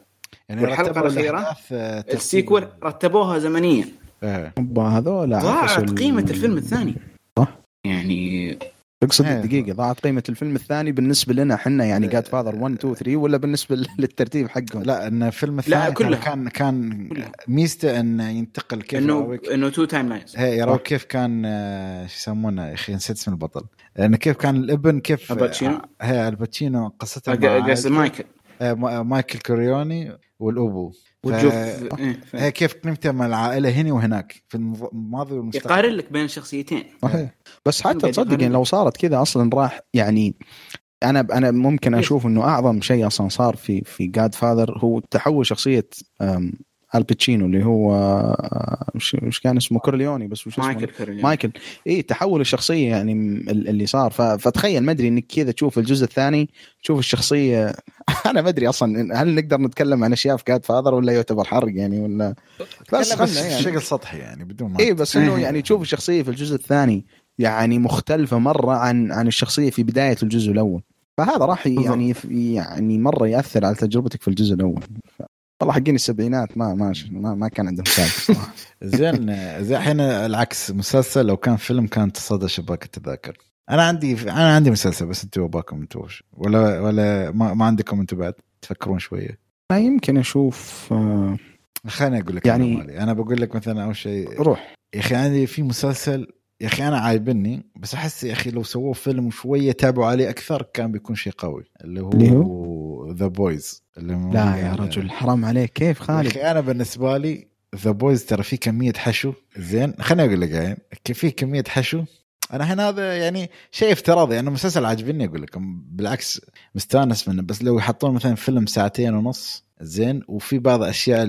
يعني والحلقة رتبوا الأخيرة الأحداث، آه، ال sequel رتبوها زمنيا. إيه. أوبا هذول ضاعت قيمة الفيلم الثاني صح. يعني تقصد إيه. دقيقة ضاعت قيمة الفيلم الثاني بالنسبة لنا إحنا يعني إيه. Godfather 1 2 3 ولا بالنسبة للترتيب حقهم؟ لا إن الفيلم الثاني كلها. كان كان كلها. ميزته إنه ينتقل كيف انه إنه two timelines هي يراويك كيف كان آه، شو يسمونه يا أخي نسيت اسم البطل لأنه كيف كان الابن كيف الباتشينو؟ هي الباتشينو قصته قصد مايكل آه، ما- مايكل كورليوني والأبو وتشوف ف- إيه، ف- هي كيف قيمته مع العائلة هنا وهناك في المض- الماضي والمستقبل. يقارن لك بين الشخصيتين صحيح. بس حتى تصدق. يعني لو صارت كذا أصلا راح يعني أنا أنا ممكن أشوف إنه أعظم شيء أصلا صار في في Godfather هو تحول شخصية الباتشينو اللي هو وش وش كان اسمه كورليوني بس وش اسمه. مايكل مايكل. اي تحول الشخصية يعني اللي صار. فتخيل ما أدري إنك كذا تشوف الجزء الثاني تشوف الشخصية. أنا ما أدري أصلا هل نقدر نتكلم عن أشياء في جاد فاذر ولا يعتبر حرق يعني ولا بس بس, يعني بشكل سطحي يعني بدون ما اي بس إنه. يعني تشوف الشخصية في الجزء الثاني يعني مختلفة مرة عن عن الشخصية في بداية الجزء الأول. فهذا راح يعني يعني مرة يأثر على تجربتك في الجزء الأول. والله حقين السبعينات ما ما ما, ما كان عندهم سالفه زين زي الحين العكس مسلسل لو كان فيلم كان تصدر شباك التذاكر. أنا عندي أنا عندي مسلسل بس أنتوا باكم أنتوا ولا ولا ما, ما عندكم أنتوا بعد؟ تفكرون شوية. ما يمكن أشوف آه، خليني أقول لك يعني- يعني مالي. أنا بقول لك مثلا أول شيء روح. يا أخي عندي في مسلسل يا أخي أنا عايبني بس أحس يا أخي لو سووه فيلم شوية تابعوا عليه أكثر كان بيكون شيء قوي اللي هو, اللي The Boys اللي هو لا يا رجل حرام عليك. كيف يا خالد؟ أخي أنا بالنسبة لي The Boys ترى في كمية حشو زين خليني أقول لك يعني في كمية حشو. أنا هنا هذا يعني شيء افتراضي أنا مسلسل عاجبني أقول لكم بالعكس مستانس منه بس لو يحطون مثلا فيلم ساعتين ونص زين وفي بعض الاشياء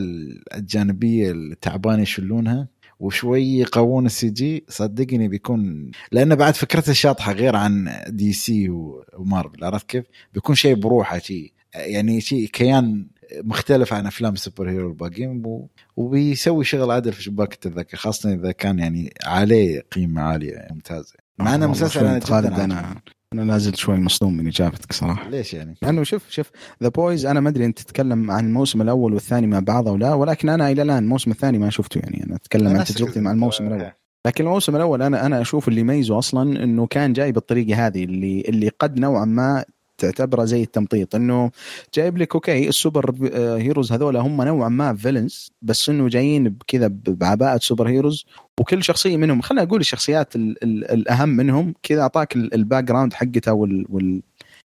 الجانبيه التعبانة يشلونها وشوي يقوون ال CG. صدقني بيكون لأنه بعد فكرته شاطحة غير عن DC ومارفل عرفت كيف؟ بيكون شيء بروحه شيء يعني شيء كيان مختلف عن أفلام ال superhero الباقيين وبيسوي شغل عدل في شباك التذاكر خاصة إذا كان يعني عليه قيمة عالية ممتازة. مع إنه مسلسل أنا جدا أنا. أنا نازل شوي مصدوم من إجابتك صراحة ليش يعني؟ لأنه شوف شوف The Boys أنا ما أدري أنت تتكلم عن الموسم الأول والثاني مع بعض أو لا ولكن أنا إلى الآن الموسم الثاني ما شفته يعني أنا أتكلم عن تجربتي. مع الموسم الأول لكن الموسم الأول أنا أنا أشوف اللي يميزه أصلا إنه كان جاي بالطريقة هذه اللي اللي قد نوعا ما تعتبره زي التمطيط إنه جايب لك أوكي السوبر آه، heroes هذول هم نوعا ما villains بس إنه جايين بكذا بعباءة superheroes وكل شخصية منهم خلينا أقول الشخصيات ال ال الأهم منهم كذا أعطاك ال- ال background حقتها وال, وال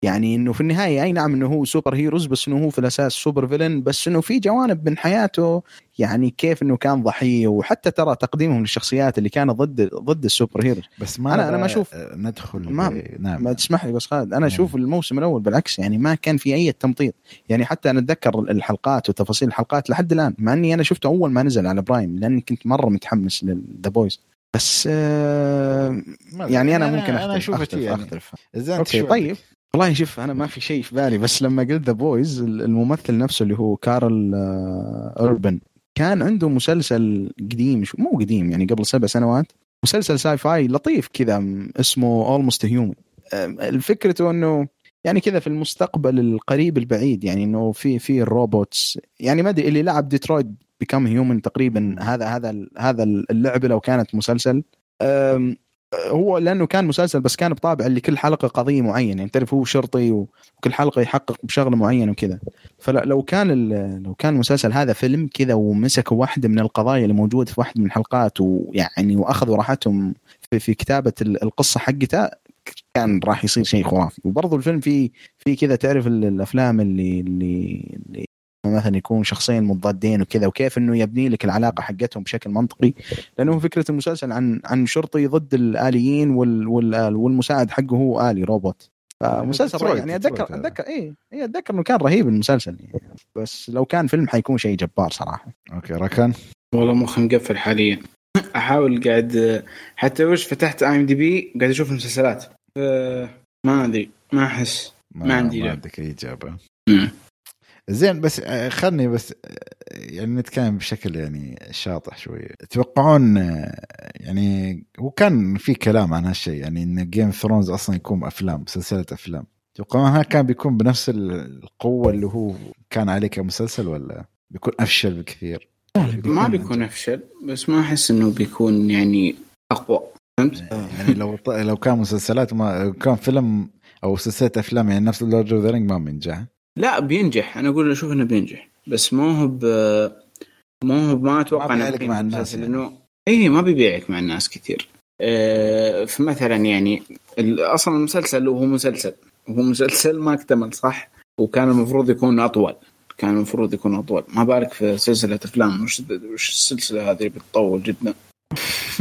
يعني إنه في النهاية أي نعم إنه هو superhero ز بس إنه هو في الأساس super villain بس إنه في جوانب من حياته يعني كيف إنه كان ضحية وحتى ترى تقديمهم للشخصيات اللي كانت ضد ضد ال superheroes بس ما أنا- أنا ما أشوف- ندخل ما- نعم. ما تسمح لي بس خالد أنا نعم. أشوف الموسم الأول بالعكس يعني ما كان في أي تمطيط. يعني حتى أنا أتذكر الحلقات وتفاصيل الحلقات لحد الآن مع إني أنا شفته أول ما نزل على Prime لأني كنت مرة متحمس لل The Boys بس آه يعني أنا ممكن أنا أختلف أشوف أختلف, يعني. أختلف. أوكي طيب. والله شوف أنا ما في شيء في بالي بس لما قلت The Boys الممثل نفسه اللي هو كارل آه، أوربن كان عنده مسلسل قديم شو مو قديم يعني قبل سبع سنوات مسلسل sci-fi لطيف كذا اسمه Almost Human فكرته إنه يعني كذا في المستقبل القريب البعيد يعني إنه في في ال robots يعني ما أدري اللي لعب Detroit Become Human تقريبا هذا هذا هذا اللعبة لو كانت مسلسل. هو لأنه كان مسلسل بس كان بطابع اللي كل حلقة قضية معينة. يعني تعرف هو شرطي وكل حلقة يحقق بشغلة معينة وكذا. فلو كان لو كان المسلسل هذا فيلم كذا ومسكوا واحدة من القضايا اللي موجودة في واحدة من الحلقات ويعني وأخذوا راحتهم في, في كتابة ال- القصة حقتها كان راح يصير شيء خرافي. وبرضه الفيلم فيه في كذا تعرف ال- الأفلام اللي اللي, اللي مثلا يكون شخصين مضادين وكذا وكيف إنه يبني لك العلاقة حقتهم بشكل منطقي. لأنه فكرة المسلسل عن عن شرطي ضد الآليين وال وال والمساعد حقه هو آلي روبوت. فمسلسل ديترويت- يعني أتذكر. أتذكر إيه إيه أتذكر إنه كان رهيب المسلسل. يعني بس لو كان فيلم حيكون شيء جبار صراحة. أوكي ركان والله مخي مقفل حاليا. أحاول قاعد حتى وش فتحت IMDb قاعد أشوف المسلسلات. ف- ما أدري ما أحس. ما عندي ما. عندك أي إجابة. مم. زين بس آه، خلني بس آه، يعني نتكلم بشكل يعني شاطح شوية تتوقعون آه، يعني وكان في كلام عن هالشيء يعني إن Game Thrones أصلا يكون أفلام سلسله أفلام. تتوقعون هل كان بيكون بنفس القوة اللي هو كان عليه كمسلسل ولا بيكون أفشل بكثير؟ ما بيكون أفشل بس ما أحس إنه بيكون يعني أقوى. فهمت؟ يعني لو لو كان مسلسلات ما لو كان فيلم أو سلسلة أفلام يعني نفس Lord of the Ring ما بينجح. لا بينجح. أنا أقول أشوف إنه بينجح. بس ما هو ب ما هو ما أتوقع ما مع الناس يعني. لأنه اي ما بيبيعك مع الناس كثير. آه، فمثلا يعني أصلا المسلسل وهو مسلسل. وهو مسلسل ما اكتمل صح؟ وكان المفروض يكون أطول. كان المفروض يكون أطول. ما بالك في سلسلة أفلام؟ وش وش السلسلة هذه بتطول جدا؟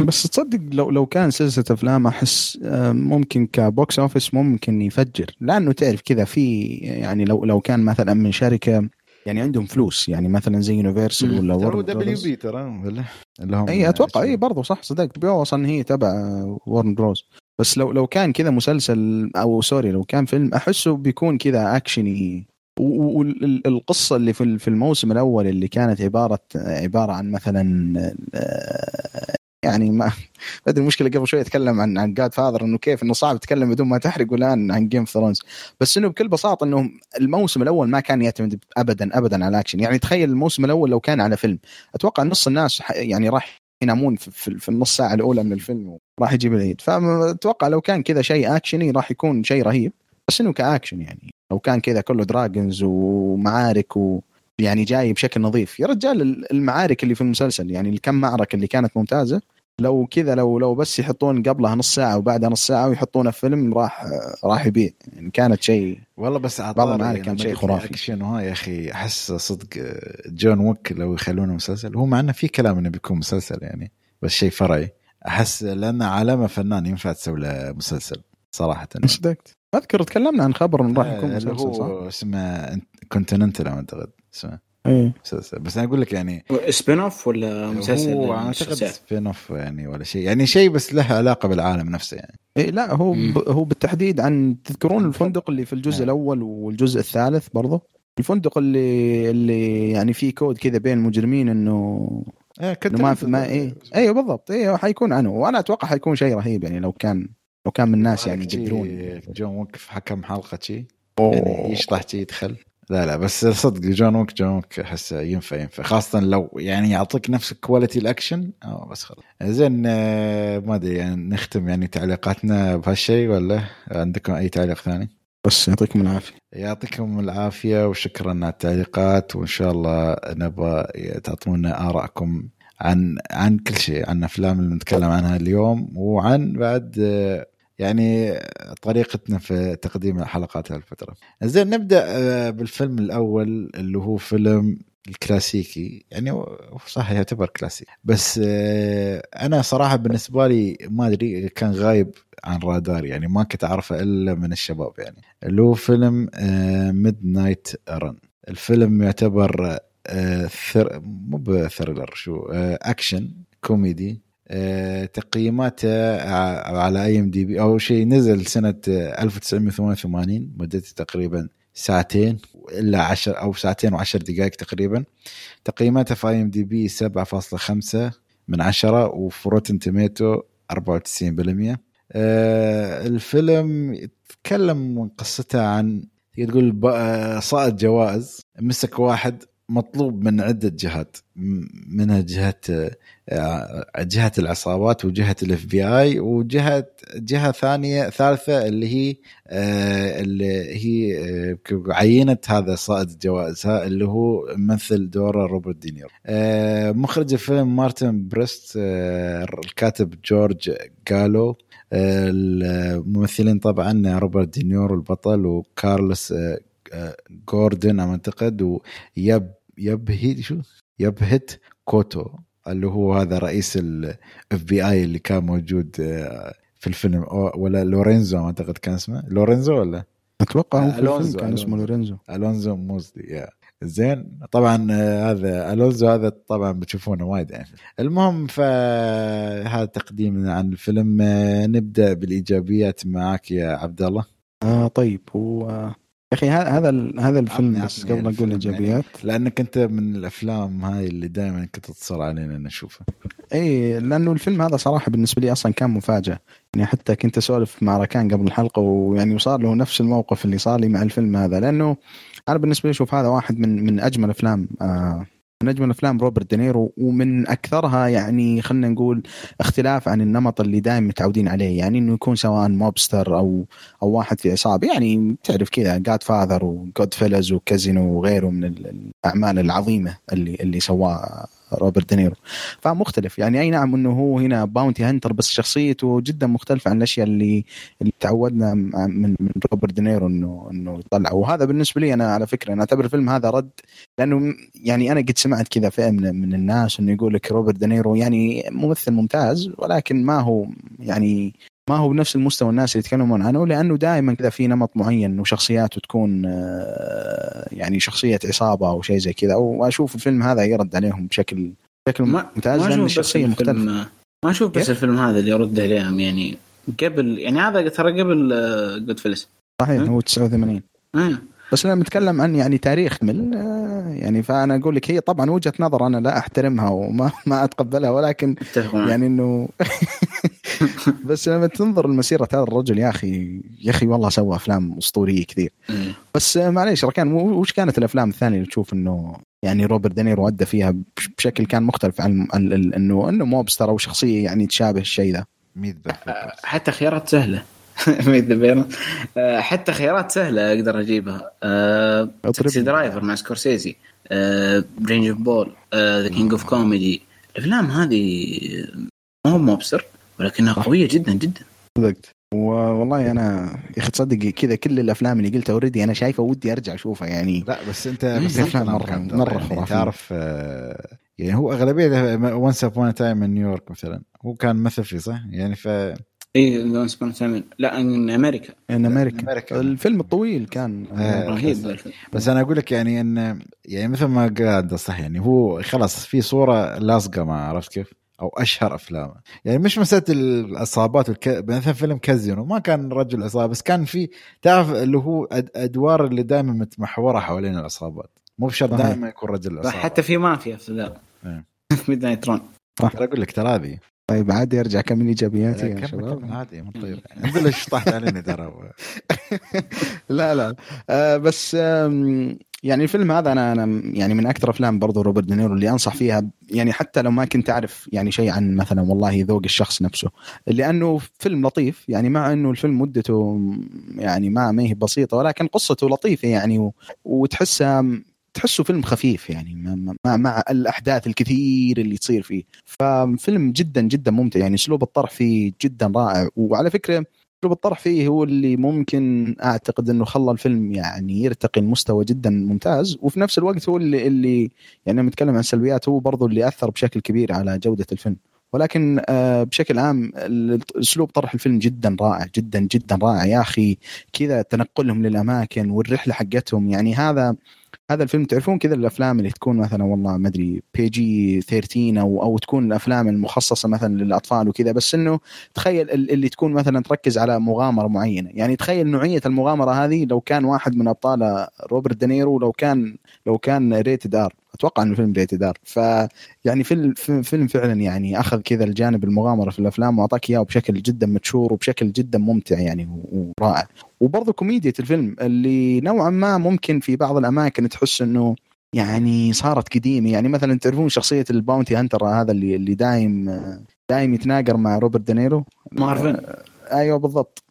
بس تصدق لو لو كان سلسلة أفلام أحس آه، ممكن ك box office ممكن يفجر. لأنه تعرف كذا في يعني لو لو كان مثلا من شركة يعني عندهم فلوس. يعني مثلا زي Universal. ولا ترى Warner W. B ترى ولا؟ اللي هم اي أتوقع. اي برضو صح صدقت أصلا هي تبع Warner Bros بس لو لو كان كذا مسلسل أو sorry لو كان فيلم أحسه بيكون كذا أكشني. والقصة اللي في ال- في الموسم الأول اللي كانت عبارة عبارة عن مثلا آه، يعني ما أدري المشكلة قبل شوي أتكلم عن عن Godfather إنه كيف إنه صعب تتكلم بدون ما تحرق الان عن Game of Thrones بس إنه بكل بساطة إنه الموسم الأول ما كان يعتمد ابدا ابدا على الأكشن. يعني تخيل الموسم الأول لو كان على فيلم. أتوقع نص الناس يعني راح ينامون في, في النص ساعة الأولى من الفيلم وراح يجيب العيد. فأتوقع لو كان كذا شيء أكشني راح يكون شيء رهيب. بس إنه كأكشن يعني. لو كان كذا كله dragons ومعارك و يعني جاي بشكل نظيف. يا رجال المعارك اللي في المسلسل يعني الكم معركة اللي كانت ممتازة لو كذا لو لو بس يحطون قبلها نص ساعة وبعدها نص ساعة ويحطونها في فيلم راح راح يبيع. يعني كانت شيء والله بس المعارك يعني كان شيء خرافي. اكشن وها يا أخي أحس صدق جون ويك لو يخلونه مسلسل هو مع إنه في كلام إنه بيكون مسلسل يعني بس شيء فرعي. أحس لأنه عالمه فنان ينفع تسوي له مسلسل صراحة. صدقت أذكر تكلمنا عن خبر انه راح يكون آه، اللي مسلسل صح؟ هو اسمه Continental أعتقد اسمه. مسلسل. بس أنا أقول لك يعني spin-off ولا مسلسل هو أعتقد؟ سبين اوف يعني ولا شيء. يعني شيء بس له علاقة بالعالم نفسه يعني. إيه لا هو. ب... هو بالتحديد عن تذكرون الفندق اللي في الجزء نعم. الأول والجزء الثالث برضه الفندق اللي اللي يعني فيه كود كذا بين المجرمين إنه آه إنه ما في ما إيه. أيوه بالضبط. أيوه حيكون عنه. وأنا أتوقع حيكون شيء رهيب يعني لو كان لو كان من الناس يعني يقدرون جون في حكم حلقة شي؟ يعني يشطح شي يدخل. لا لا بس صدق جون ويك جون ويك أحسه ينفع ينفع. خاصة لو يعني يعطيك نفس quality ال action آه بس خلاص. زين آه، ما أدري يعني نختم يعني تعليقاتنا بهالشيء ولا؟ عندكم أي تعليق ثاني؟ بس يعطيكم العافية. يعطيكم العافية وشكرا على التعليقات وإن شاء الله نبغى تعطونا آرائكم عن عن كل شيء عن الافلام اللي نتكلم عنها اليوم وعن بعد آه، يعني طريقتنا في تقديم الحلقات هالفتره. زين نبدأ آه، بالفيلم الأول اللي هو فيلم الكلاسيكي. يعني صح يعتبر كلاسيكي بس آه، أنا صراحة بالنسبة لي ما أدري كان غايب عن راداري يعني ما كنت أعرفه إلا من الشباب يعني. اللي هو فيلم Midnight Run الفيلم يعتبر آه، thr... مو ب thriller شو action comedy. تقييماته ع- على IMDb أول شيء نزل سنة آه، 1988 مدته تقريبا ساعتين إلا 10 أو ساعتين وعشر دقائق تقريبا. تقييماته في IMDb 7.5 من 10 وفي Rotten Tomato 94% آه، الفيلم يتكلم قصته عن تقول آه، صائد جوائز. مسك واحد مطلوب من عدة جهات. منها جهة آه، جهة العصابات وجهة ال FBI وجهة جهة ثانية ثالثة اللي هي آه، اللي هي آه، عينت هذا صائد الجوائز اللي هو ممثل دوره روبرت دينيرو. مخرج الفيلم مارتن بريست الكاتب جورج جالو الممثلين طبعا روبرت دينيرو البطل وكارلوس آه، جوردن أعتقد ويب يبهي شو؟ يبهت كوتو اللي هو هذا رئيس الاف بي اي اللي كان موجود آه، في الفيلم. ولا لورينزو أعتقد كان اسمه. لورينزو ولا؟ أتوقع هو في الفيلم ألونزو، كان اسمه. لورينزو. ألونزو موزلي يا زين. طبعا آه، هذا ألونزو هذا طبعا بتشوفونه وايد يعني. المهم فهذا تقديمنا عن الفيلم. آه، نبدأ بالإيجابيات معك يا عبد الله. آه طيب هو يا أخي هذا هذا الفيلم بس قبل أقول الفيلم إيجابيات. لأنك أنت من الأفلام هاي اللي دائما كنت تصر علينا نشوفها إي لأنه الفيلم هذا صراحة بالنسبة لي أصلا كان مفاجأة. يعني حتى كنت أسولف مع ركان قبل الحلقة ويعني وصار له نفس الموقف اللي صار لي مع الفيلم هذا. لأنه أنا بالنسبة لي أشوف هذا واحد من من أجمل أفلام آه من اجمل افلام روبرت دينيرو ومن أكثرها يعني خلينا نقول اختلاف عن النمط اللي دائما متعودين عليه يعني إنه يكون سواء mobster أو أو واحد في عصابه يعني تعرف كذا Godfather و Goodfellas وكازينو وغيره من الأعمال العظيمة اللي اللي سواها روبرت دينيرو. فمختلف. يعني أي نعم إنه هو هنا bounty hunter بس شخصيته جدا مختلفة عن الأشياء اللي اللي تعودنا من من روبرت دينيرو انه إنه يطلع وهذا بالنسبة لي أنا على فكرة أنا أعتبر الفيلم هذا رد لأنه يعني أنا قد سمعت كذا فئة من, من الناس إنه يقول لك روبرت دينيرو يعني ممثل ممتاز ولكن ما هو يعني ما هو بنفس المستوى الناس اللي يتكلمون عنه لأنه دائما كذا في نمط معين وشخصياته تكون يعني شخصية عصابة أو شيء زي كذا وأشوف الفيلم هذا يرد عليهم بشكل بشكل ممتاز لأن الشخصية مختلفة. ما أشوف بس الفيلم هذا اللي يرد عليهم يعني قبل يعني هذا ترى قبل جود فيلس صحيح هو 89 بس أنا متكلم عن يعني تاريخ من يعني فأنا أقول لك هي طبعا وجهة نظر أنا لا أحترمها وما ما أتقبلها ولكن يعني إنه بس لما تنظر لمسيرة هذا الرجل يا أخي يا أخي والله سوى أفلام أسطورية كثير. بس معليش ركان وش كانت الأفلام الثانية اللي تشوف إنه يعني روبرت دينيرو أدى فيها بشكل كان مختلف عن إنه إنه mobster أو شخصيه يعني تشابه الشيء ذا. ميت حتى خيارات سهلة. ذا حتى خيارات سهلة أقدر أجيبها. Taxi Driver مع سكورسيزي Raging Bull The King of Comedy الأفلام هذه ما هو mobster ولكنها قوية جدا جدا. صدقت والله أنا يا أخي تصدق كذا كل الأفلام اللي قلتها already أنا شايفه ودي أرجع أشوفها يعني. لا بس أنت بس أفلام مره مرة يعني تعرف يعني هو أغلبية Once Upon a Time من نيويورك مثلا. هو كان مثل فيه صح؟ يعني ف اي Once Upon a Time لا in America in America, America. الفيلم الطويل كان. رهيب بس, بس أنا أقول لك يعني ان يعني مثل ما قاعد صح يعني هو خلاص في صورة لاصقه مع عرفت كيف؟ أو أشهر أفلامه. يعني مش مسألة العصابات والك... مثلا فيلم كازينو ما كان رجل عصابة بس كان في تعرف اللي هو أدوار اللي دائما متمحورة حوالين العصابات. مو بشرط دائما يكون رجل عصابة. حتى في مافيا في ذا. Midnight Run أقول لك ترى هذه. طيب عادي أرجع كم إيجابياتي يا شباب. عادي مو طيب. انت اللي شطحت علينا ترى. لا لا. آه بس يعني الفيلم هذا أنا أنا يعني من أكثر أفلام برضو روبرت دينيرو اللي أنصح فيها. يعني حتى لو ما كنت أعرف يعني شيء عن مثلا والله ذوق الشخص نفسه. لأنه فيلم لطيف يعني مع إنه الفيلم مدته يعني ما ما هي بسيطة ولكن قصته لطيفة يعني وتحسها تحسه فيلم خفيف يعني مع, مع الأحداث الكثير اللي تصير فيه. ففيلم جدا جدا ممتع يعني أسلوب الطرح فيه جدا رائع. وعلى فكرة اسلوب الطرح فيه هو اللي ممكن أعتقد إنه خلى الفيلم يعني يرتقي المستوى جدا ممتاز وفي نفس الوقت هو اللي اللي يعني نتكلم عن السلبيات هو برضه اللي أثر بشكل كبير على جودة الفيلم. ولكن بشكل عام أسلوب طرح الفيلم جدا رائع جدا جدا رائع. يا أخي كذا تنقلهم للأماكن والرحلة حقتهم يعني هذا هذا الفيلم تعرفون كذا الأفلام اللي تكون مثلا والله ما أدري PG 13 أو أو تكون الأفلام المخصصة مثلا للأطفال وكذا بس إنه تخيل اللي تكون مثلا تركز على مغامرة معينة. يعني تخيل نوعية المغامرة هذه لو كان واحد من أبطال روبرت دينيرو لو كان لو كان rated R أتوقع إنه الفيلم rated R فيعني فيلم فيلم فعلا يعني أخذ كذا الجانب المغامرة في الأفلام وأعطاك إياه بشكل جدا متشوق وبشكل جدا ممتع يعني ورائع. وبرضه كوميديا الفيلم اللي نوعا ما ممكن في بعض الأماكن تحس إنه يعني صارت قديمة. يعني مثلا تعرفون شخصية ال bounty hunter هذا اللي اللي دايم دايم يتناقر مع روبرت دينيرو؟ مارفن أيوه بالضبط.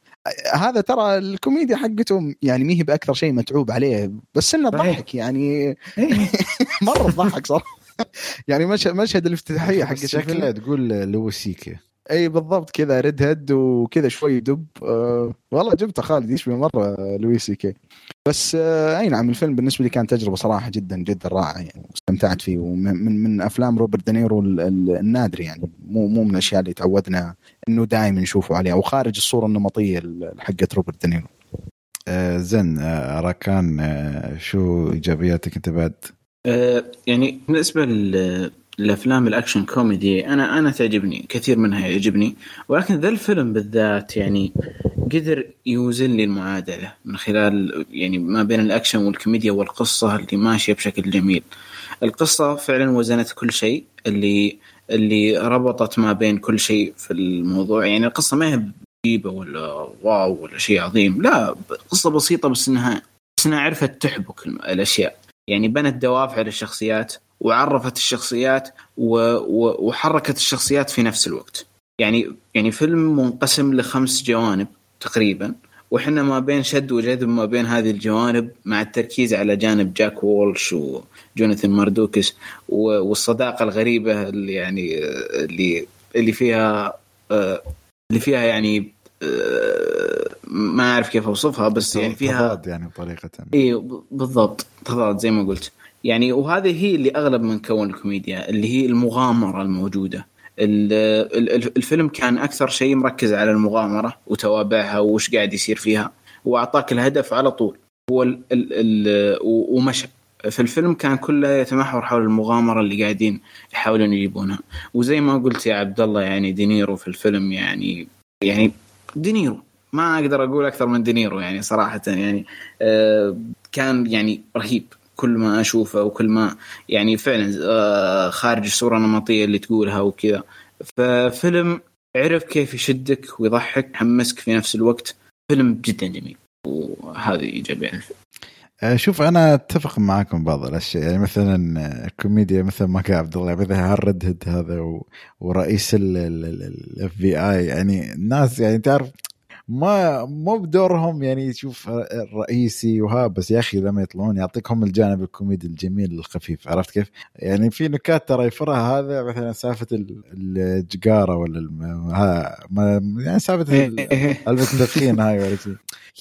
هذا ترى الكوميديا حقتهم يعني ما هي بأكثر شيء متعوب عليه بس إنه تضحك يعني. مرة تضحك صراحة. يعني مشهد مشهد الافتتاحية حق شكله تقول لويس سي كي أي بالضبط كذا red head وكذا شوي دب. أه والله جبته خالد يشبه مرة لويس سي كي. بس أه أي نعم الفيلم بالنسبة لي كان تجربة صراحة جدا جدا رائعة يعني واستمتعت فيه. ومن من أفلام روبرت دينيرو النادر يعني مو مو من الأشياء اللي تعودنا إنه دائما نشوفه عليها وخارج الصورة النمطية حقت روبرت دينيرو. آه زين آه راكان آه شو إيجابياتك أنت بعد؟ آه يعني بالنسبة الافلام ال action comedy أنا أنا تعجبني كثير منها يعجبني ولكن ذا الفيلم بالذات يعني قدر يوزن لي المعادلة من خلال يعني ما بين الأكشن والكوميديا والقصة اللي ماشية بشكل جميل. القصة فعلا وزنت كل شيء اللي اللي ربطت ما بين كل شيء في الموضوع. يعني القصة ما هي عجيبه ولا واو ولا شيء عظيم لا قصة بسيطة بس إنها بس إنها عرفت تحبك الأشياء. يعني بنت دوافع للشخصيات وعرفت الشخصيات و... و... وحركت الشخصيات في نفس الوقت. يعني يعني فيلم منقسم لخمس جوانب تقريبا وحنا ما بين شد وجذب ما بين هذه الجوانب مع التركيز على جانب جاك وولش وجوناثان ماردوكس والصداقة الغريبة اللي يعني اللي اللي فيها اللي فيها يعني ما أعرف كيف أوصفها بس يعني فيها تضاد يعني بطريقه اي بالضبط تضاد زي ما قلت. يعني وهذه هي اللي أغلب من كون الكوميديا اللي هي المغامرة الموجودة. الفيلم كان أكثر شيء مركز على المغامرة وتوابعها وش قاعد يصير فيها وأعطاك الهدف على طول. هو ال ال ال ومشى في الفيلم كان كله يتمحور حول المغامرة اللي قاعدين يحاولون يجيبونها. وزي ما قلت يا عبد الله يعني دينيرو في الفيلم يعني يعني دينيرو ما أقدر أقول أكثر من دينيرو يعني صراحة يعني آه كان يعني رهيب. كل ما أشوفه وكل ما يعني فعلا آه خارج الصورة النمطية اللي تقولها وكذا. ففيلم عرف كيف يشدك ويضحك يحمسك في نفس الوقت. فيلم جدا جميل. وهذه إيجابية. الفيلم شوف أنا أتفق معاكم بعض الأشياء. يعني مثلا كوميديا مثل ما قال عبد الله مثلا هال red head هذا ورئيس ال FBI يعني الناس يعني تعرف ما مو بدورهم يعني يشوف الرئيسي وها بس يا أخي لما يطلعون يعطيكم الجانب الكوميدي الجميل الخفيف عرفت كيف؟ يعني في نكات ترى يفرها هذا مثلا سالفة الجقارة ولا ها يعني سالفة علبه التدخين هاي ولا شيء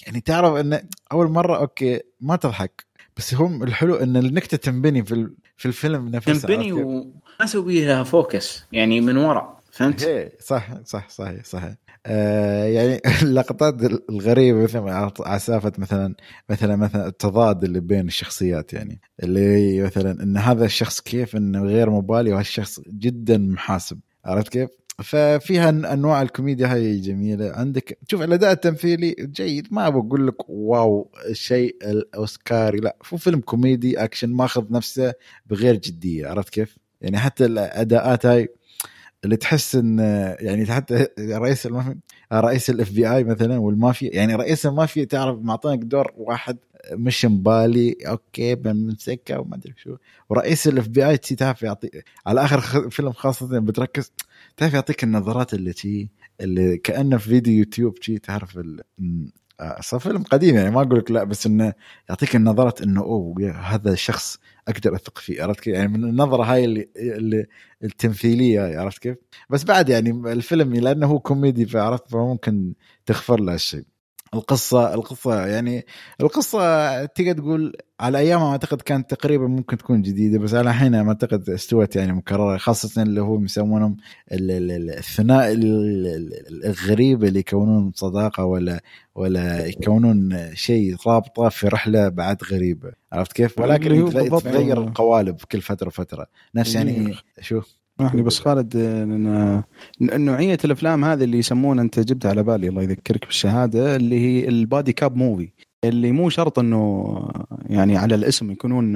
يعني تعرف إن أول مرة okay ما تضحك بس هم الحلو إن النكتة تنبني في في الفيلم نفسه تنبني وما أسوي لها focus يعني من ورا فهمت؟ صح صح صحيح صحيح يعني اللقطات الغريبة مثلا على سالفه مثلا مثلا مثلا التضاد اللي بين الشخصيات يعني. اللي مثلا إن هذا الشخص كيف انه غير مبالي وهالشخص جدا محاسب. عرفت كيف؟ ففيها أنواع الكوميديا هاي جميلة. عندك شوف الأداء التمثيلي جيد. ما بقول لك واو الشيء الأوسكاري. لا هو فيلم comedy action ماخذ نفسه بغير جدية. عرفت كيف؟ يعني حتى الأداءات هاي اللي تحس إن يعني حتى رئيس المافيا رئيس ال FBI مثلا والمافيا يعني رئيس المافيا تعرف معطينك دور واحد مش مبالي okay بنمسكه وما أدري شو. ورئيس الاف بي اي تعرف يعطي على آخر فيلم خاصة بتركز تعرف يعطيك النظرات اللي تي اللي كأنه في فيديو يوتيوب تي تعرف ال... صار فيلم قديم يعني ما أقول لك لا بس إنه يعطيك النظرات إنه أوه هذا الشخص أقدر أثق فيه عرفت كيف؟ يعني من النظرة هاي اللي, اللي التمثيلية عرفت كيف؟ بس بعد يعني الفيلم لأنه هو كوميدي فعرفت فممكن تغفر له الشيء. القصة القصة يعني القصة تقدر تقول على ايامها أعتقد كانت تقريبا ممكن تكون جديدة بس على الحين أعتقد استوت يعني مكررة خاصة اللي هو يسمونهم الثنائي الغريب اللي يكونون صداقة ولا ولا يكونون شيء رابطة في رحلة بعد غريبة. عرفت كيف؟ ولكن تتغير القوالب كل فترة فترة نفس يعني شو اسمح لي بس خالد نوعية الأفلام هذه اللي يسمونها أنت جبتها على بالي الله يذكرك بالشهادة اللي هي البادي كاب موفي. اللي مو شرط إنه يعني على الاسم يكونون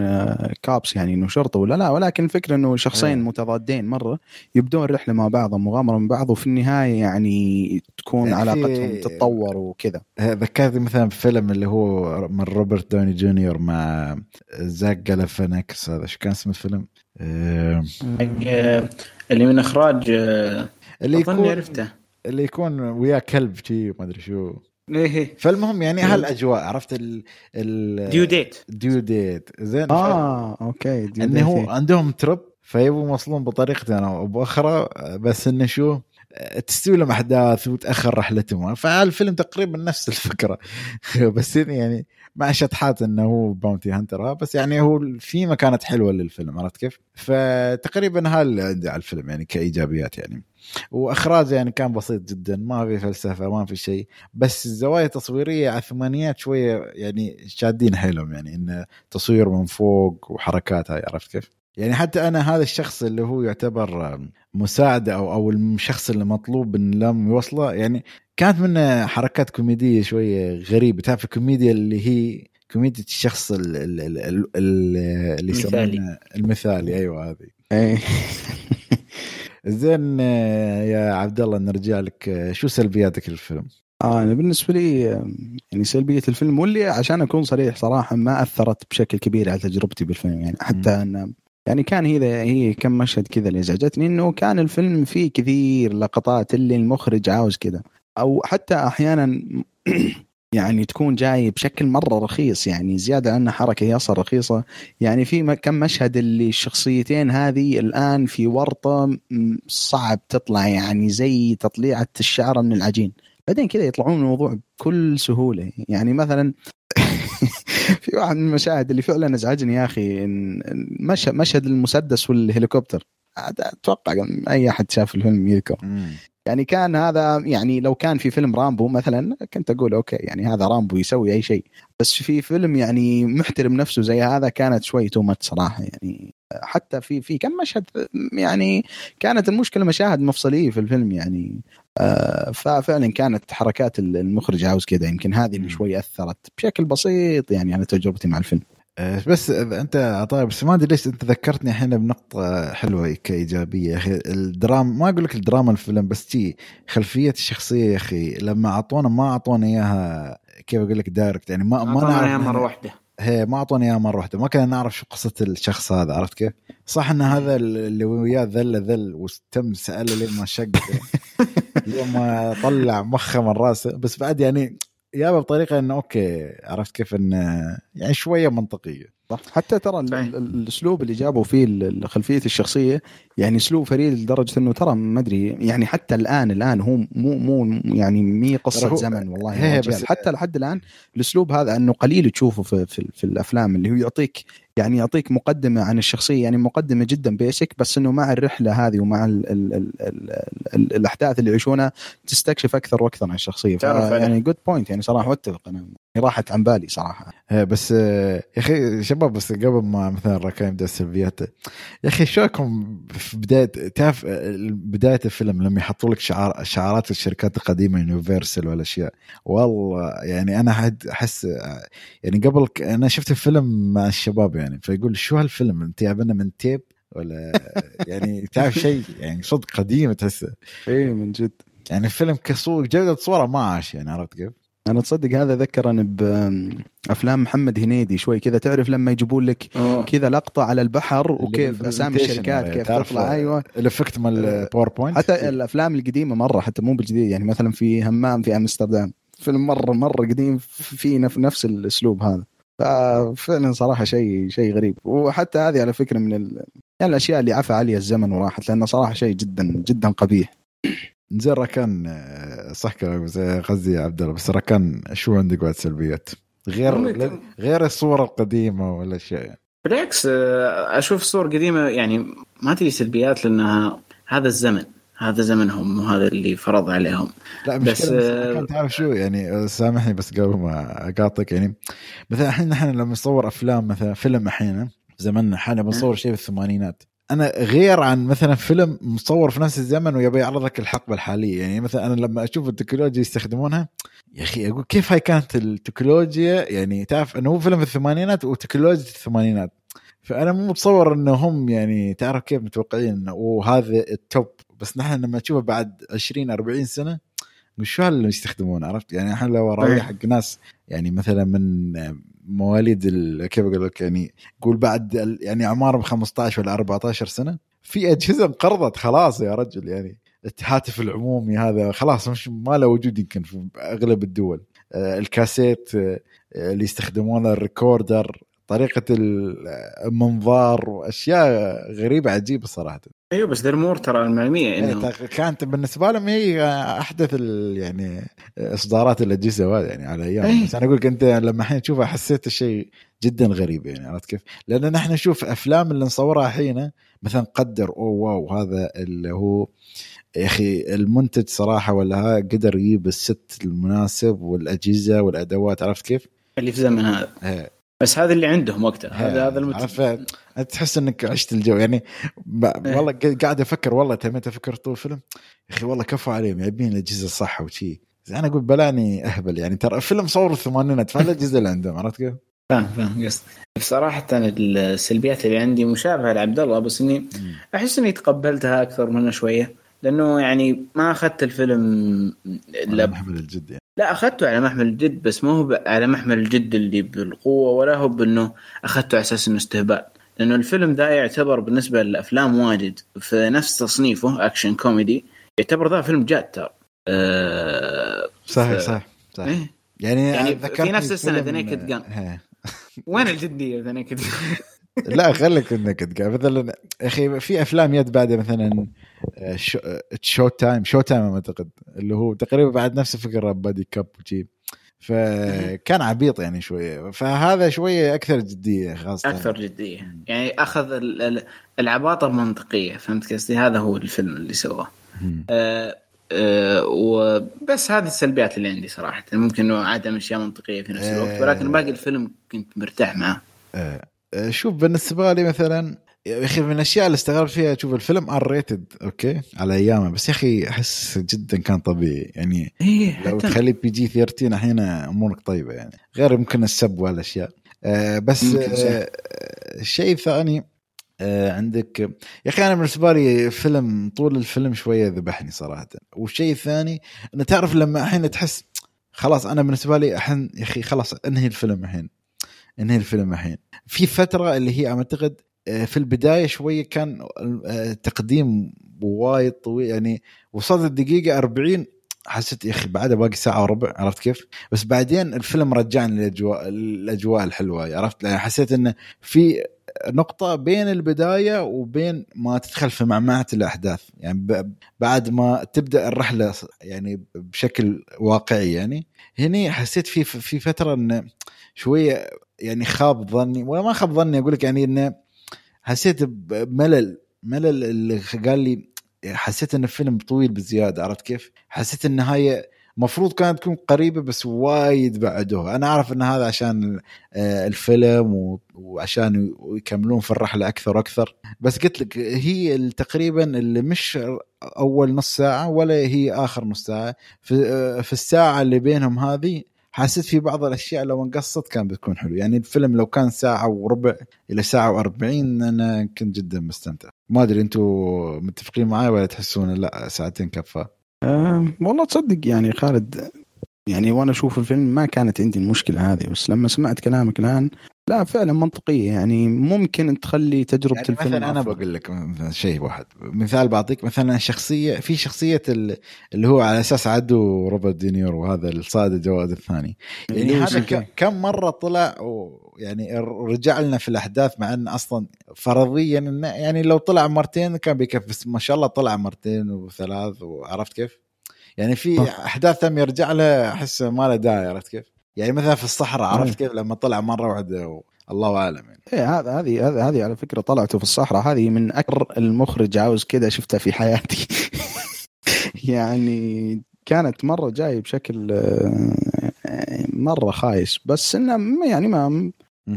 cops يعني إنه شرطه ولا لا ولكن الفكرة إنه شخصين أيه. متضادين مرة يبدون رحلة مع بعض مغامرة من بعض وفي النهاية يعني تكون يعني علاقتهم تتطور وكذا ذكرتني مثلا فيلم اللي هو من روبرت داوني جونيور مع زاك جاليفياناكيس هذا شو كان اسم الفيلم؟ اللي من إخراج اللي يكون عرفته اللي يكون وياه كلب شي ما أدري شو إيه. فالمهم يعني هالأجواء عرفت ال ال Due Date Due Date زين آه. okay due انه هو عندهم trip فيبغوا يوصلون بطريقه أو بأخرى. بس إنه شو تستوي لهم أحداث وتأخر رحلتهم. فالفيلم تقريبا نفس الفكرة. بس يعني مع شطحات إنه هو bounty hunter بس يعني هو في كانت حلوة للفيلم عرفت كيف؟ فتقريبا هذا عندي على الفيلم يعني كإيجابيات يعني. واخراج يعني كان بسيط جدا ما في فلسفة ما في شيء بس الزوايا التصويرية على الثمانينات شوية يعني شادين حيلهم يعني انه تصوير من فوق وحركات هاي عرفت كيف؟ يعني حتى أنا هذا الشخص اللي هو يعتبر مساعده أو أو الشخص اللي مطلوب إن لم يوصله يعني كانت منه حركات كوميدية شوية غريبة تعرف الكوميديا اللي هي كوميديا الشخص اللي المثالي المثالي أيوه هذه. زين يا عبد الله نرجع لك شو سلبياتك للفيلم؟ آه أنا بالنسبة لي يعني سلبية الفيلم واللي عشان أكون صريح صراحة ما أثرت بشكل كبير على تجربتي بالفيلم يعني حتى ان يعني كان هي هي كم مشهد كذا اللي ازعجتني إنه كان الفيلم فيه كثير لقطات اللي المخرج عاوز كذا أو حتى أحيانا يعني تكون جاي بشكل مرة رخيص يعني زيادة عن حركة أصلا رخيصة. يعني في كم مشهد اللي الشخصيتين هذه الآن في ورطة صعب تطلع يعني زي تطليعة الشعره من العجين. بعدين كذا يطلعون الموضوع بكل سهولة. يعني مثلا في واحد من المشاهد اللي فعلا أزعجني يا أخي مشهد المسدس والهليكوبتر. أتوقع أي أحد شاف الفيلم يذكر يعني كان هذا يعني لو كان في فيلم رامبو مثلا كنت أقول أوكي يعني هذا رامبو يسوي أي شيء. بس في فيلم يعني محترم نفسه زي هذا كانت شوي too صراحة يعني. حتى في في كم مشهد يعني كانت المشكلة مشاهد مفصلية في الفيلم يعني. آه، ففعلا كانت حركات المخرج عاوز كذا يمكن هذه اللي شوي أثرت بشكل بسيط يعني على تجربتي مع الفيلم. بس أنت عطايا بس ما أدري ليش أنت ذكرتني الحين بنقطة حلوة كإيجابية يا أخي الدراما ما أقول لك الدراما الفيلم بس تي خلفية الشخصية يا أخي لما أعطونا ما أعطونا إياها كيف أقول لك direct يعني ما ما نعرف مرة واحدة هي ما اعطوني إياها مرة واحدة ما كنا نعرف شو قصة الشخص هذا عرفت كيف؟ صح إن هذا اللي وياه ذل ذل وتم سأله لين ما شق يوم ما طلع مخه من راسه بس بعد يعني يابا بطريقة إنه okay عرفت كيف إنه يعني شوية منطقية. صح. حتى ترى الأسلوب اللي جابوا فيه خلفية الشخصية يعني أسلوب فريد لدرجة إنه ترى ما أدري يعني حتى الآن الآن هو مو مو يعني مي قصة زمن والله بس حتى لحد الآن الأسلوب هذا إنه قليل تشوفه في, في, في الأفلام اللي هو يعطيك يعني يعطيك مقدمة عن الشخصية يعني مقدمة جدا basic بس إنه مع الرحلة هذه ومع ال ال ال ال ال الأحداث اللي يعيشونها تستكشف أكثر وأكثر عن الشخصية. يعني good point يعني صراحة أتفق أنا. راحت عن بالي صراحة. إيه، بس يا أخي شباب بس قبل ما مثلا راكان يبدا السلبيات يا أخي شو رايكم في بداية تعرف بداية الفيلم لما يحطوا لك شعار شعارات الشركات القديمة Universal والاشياء والله يعني أنا أحس يعني قبل أنا شفت الفيلم مع الشباب يعني فيقول شو هالفيلم أنت جايبنا من tape ولا؟ يعني تعرف شيء؟ يعني صدق قديم تحسه. اي من جد. يعني الفيلم كصور جودة صورة ما عاش يعني عرفت كيف؟ أنا تصدق هذا ذكرني بافلام محمد هنيدي شوي كذا. تعرف لما يجيبون لك كذا لقطة على البحر وكيف أسامي الشركات كيف تطلع؟ أيوه. ال effect مال ال PowerPoint حتى الأفلام القديمة مرة حتى مو بالجديد يعني مثلا في همام في أمستردام. فيلم مرة مرة قديم في نفس الأسلوب هذا. ففعلا صراحة شيء شيء غريب. وحتى هذه على فكرة من ال... يعني الأشياء اللي عفى عليها الزمن وراحت لأنه صراحة شيء جدا جدا قبيح. زين ركان آه، صح كلامك غزي يا عبد الله بس ركان شو عندك بعد سلبيات؟ غير غير الصور القديمة والاشياء يعني. بالعكس آه، أشوف الصور القديمه يعني ما تجي سلبيات لأنها هذا الزمن هذا زمنهم وهذا اللي فرض عليهم لا بس آه تعرف شو يعني سامحني بس قبل ما أقاطعك يعني مثلا الحين نحن لما نصور أفلام مثلا فيلم الحين زمننا حاليا بنصور شيء في الثمانينات أنا غير عن مثلا فيلم مصور في نفس الزمن ويبي يعرضك الحقبة الحالية. يعني مثلا أنا لما أشوف التكنولوجيا يستخدمونها يا أخي أقول كيف هاي كانت التكنولوجيا؟ يعني تعرف إنه هو فيلم في الثمانينات وتكنولوجيا الثمانينات. فأنا مو متصور انه هم يعني تعرف كيف متوقعين إنه وهذا التوب. بس نحن لما نشوفه بعد 20 40 سنة شو اللي يستخدمون عرفت؟ يعني إحنا لو رايح إيه. حق ناس يعني مثلا من مواليد كيف أقول لك؟ يعني قول بعد يعني اعمارهم 15 ولا 14 سنة في أجهزة انقرضت خلاص يا رجل يعني الهاتف العمومي هذا خلاص مش ما له وجود يمكن في أغلب الدول. آه، الكاسيت آه، اللي يستخدمونه الريكوردر طريقة المنظار وأشياء غريبة عجيبة صراحة أيوه بس ذا الأمور ترى المعلوميه إيه، انه كانت بالنسبة لهم هي أحدث يعني إصدارات الاجهزه يعني على أيام أيه. بس أنا أقول لك أنت لما الحين تشوفها حسيت الشيء جدا غريب يعني عرفت كيف؟ لأن نحن نشوف أفلام اللي نصورها الحين مثلا قدر أوه واو هذا اللي هو يا أخي المنتج صراحة ولا ها قدر يجيب الست المناسب والأجهزة والأدوات عرفت كيف؟ اللي في زمن هذا إيه. بس هذا اللي عندهم وقتها. هذا هذا المتفق تحس إنك عشت الجو. يعني إيه. والله قاعد أفكر والله تميت أفكر طول الفيلم؟ يا أخي والله كفو عليهم جايبين الأجهزة الصح وشي. أنا أقول بلاني أهبل يعني. ترى فيلم صور الثمانينات فالاجهزه اللي عندهم عرفت كيف؟ فاهم فاهم قصدي صراحة السلبيات اللي عندي مشابهة لعبد الله بس إني أحس إني تقبلتها أكثر منه شوية. لأنه يعني ما أخذت الفيلم إلا بحمل الجد يعني. لا أخذته على محمل الجد بس ما هو على محمل الجد اللي بالقوة ولا هو بأنه أخذته على أساس إنه استهبال لأنه الفيلم ذا يعتبر بالنسبة للأفلام واجد في نفس تصنيفه أكشن كوميدي يعتبر ذا فيلم جاد ترى أه صحيح ف- صح صح إيه؟ يعني يعني في نفس The Naked Gun. إيه. وين الجدية ذا نكد لا خليك انك تقال مثلا يا أخي في أفلام يد بعد مثلا شو, آه، Showtime Showtime أعتقد. اللي هو تقريبا بعد نفس الفكرة buddy cop وجي فكان عبيط يعني شوية. فهذا شوية أكثر جدية خاصة. أكثر جدية. يعني أخذ ال- ال- العباطة بمنطقيه فهمت قصدي؟ هذا هو الفيلم اللي سواه. آه آه وبس هذه السلبيات اللي عندي صراحة. ممكن إنه عدم أشياء منطقية في نفس الوقت آه. ولكن باقي الفيلم كنت مرتاح معه. آه، آه، شوف بالنسبة لي مثلا يا أخي من الأشياء اللي استغربت فيها أشوف الفيلم R rated okay؟ على أيامه. بس يا أخي أحس جدا كان طبيعي. يعني إيه لو تخلي PG 13 الحين أمورك طيبة يعني. غير يمكن السب والأشياء. آه بس. آه الشيء الثاني آه عندك يا أخي أنا بالنسبة لي فيلم طول الفيلم شوية ذبحني صراحة. والشيء الثاني انه تعرف لما الحين تحس خلاص أنا بالنسبة لي الحين يا أخي خلاص انهي الفيلم الحين. انهي الفيلم الحين. في فترة اللي هي أعتقد في البداية شوية كان آه، تقديم وايد طويل يعني وصلت الدقيقة 40 حسيت يا أخي بعدها باقي ساعة وربع عرفت كيف؟ بس بعدين الفيلم رجعني للأجواء الاجواء الحلوة عرفت لأن حسيت انه في نقطة بين البداية وبين ما تدخل في معمعة الأحداث يعني بعد ما تبدأ الرحلة يعني بشكل واقعي يعني هني حسيت في في فترة إنه شوية يعني خاب ظني ولا ما خاب ظني أقول لك يعني إنه حسيت بملل ملل اللي قال لي حسيت إن الفيلم طويل بزيادة عرفت كيف؟ حسيت النهايه المفروض كانت تكون قريبة بس وايد بعدوها، أنا أعرف إن هذا عشان آه، الفيلم وعشان يكملون في الرحلة أكثر وأكثر، بس قلت لك هي تقريبا اللي مش أول نص ساعة ولا هي آخر نص ساعة، في آه، في الساعة اللي بينهم هذه حسيت في بعض الأشياء لو انقصت كان بتكون حلو. يعني الفيلم لو كان ساعة وربع إلى ساعة و40 أنا كنت جدا مستمتع. ما أدري أنتم متفقين معي ولا تحسون لا ساعتين كفى. أه والله تصدق يعني خالد يعني وأنا أشوف الفيلم ما كانت عندي المشكلة هذه بس لما سمعت كلامك الآن لا فعلا منطقية يعني ممكن تخلي تجربة يعني الفيلم مثلا أنا. بقول لك شيء واحد مثال بعطيك مثلا شخصية في شخصية ال- اللي هو على أساس عدو روبرت دينيرو وهذا الصاد الجواد الثاني يعني هذا كم مرة طلع ويعني رجع لنا في الأحداث مع انه أصلا فرضيا يعني لو طلع مرتين كان بيكفي بس ما شاء الله طلع مرتين وثلاث وعرفت كيف؟ يعني في. أحداث ثم يرجع له أحس ما له داعي عرفت كيف؟ يعني مثلا في الصحراء. عرفت كيف لما طلع مرة واحدة الله أعلم يعني. إيه هذا هذه هذه على فكرة طلعته في الصحراء. هذه من أكثر المخرج عاوز كذا شفتها في حياتي. يعني كانت مرة جاي بشكل آه، مرة خايس. بس إنه ما- يعني ما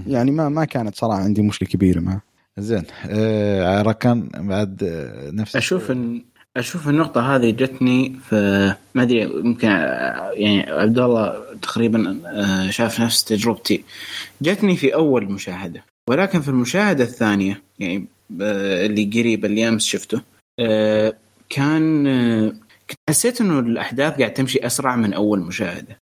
يعني ما ما كانت صراحة عندي مشكلة كبيرة معه. زين آه ركان بعد آه، نفس أشوف إن أشوف النقطة هذه جتني في ما أدري يمكن يعني عبد الله تقريبا آه، شاف نفس تجربتي. جتني في أول مشاهدة ولكن في المشاهدة الثانية يعني آه، اللي قريب اللي أمس شفته آه، كان حسيت إنه الأحداث قاعد تمشي أسرع من أول مشاهدة.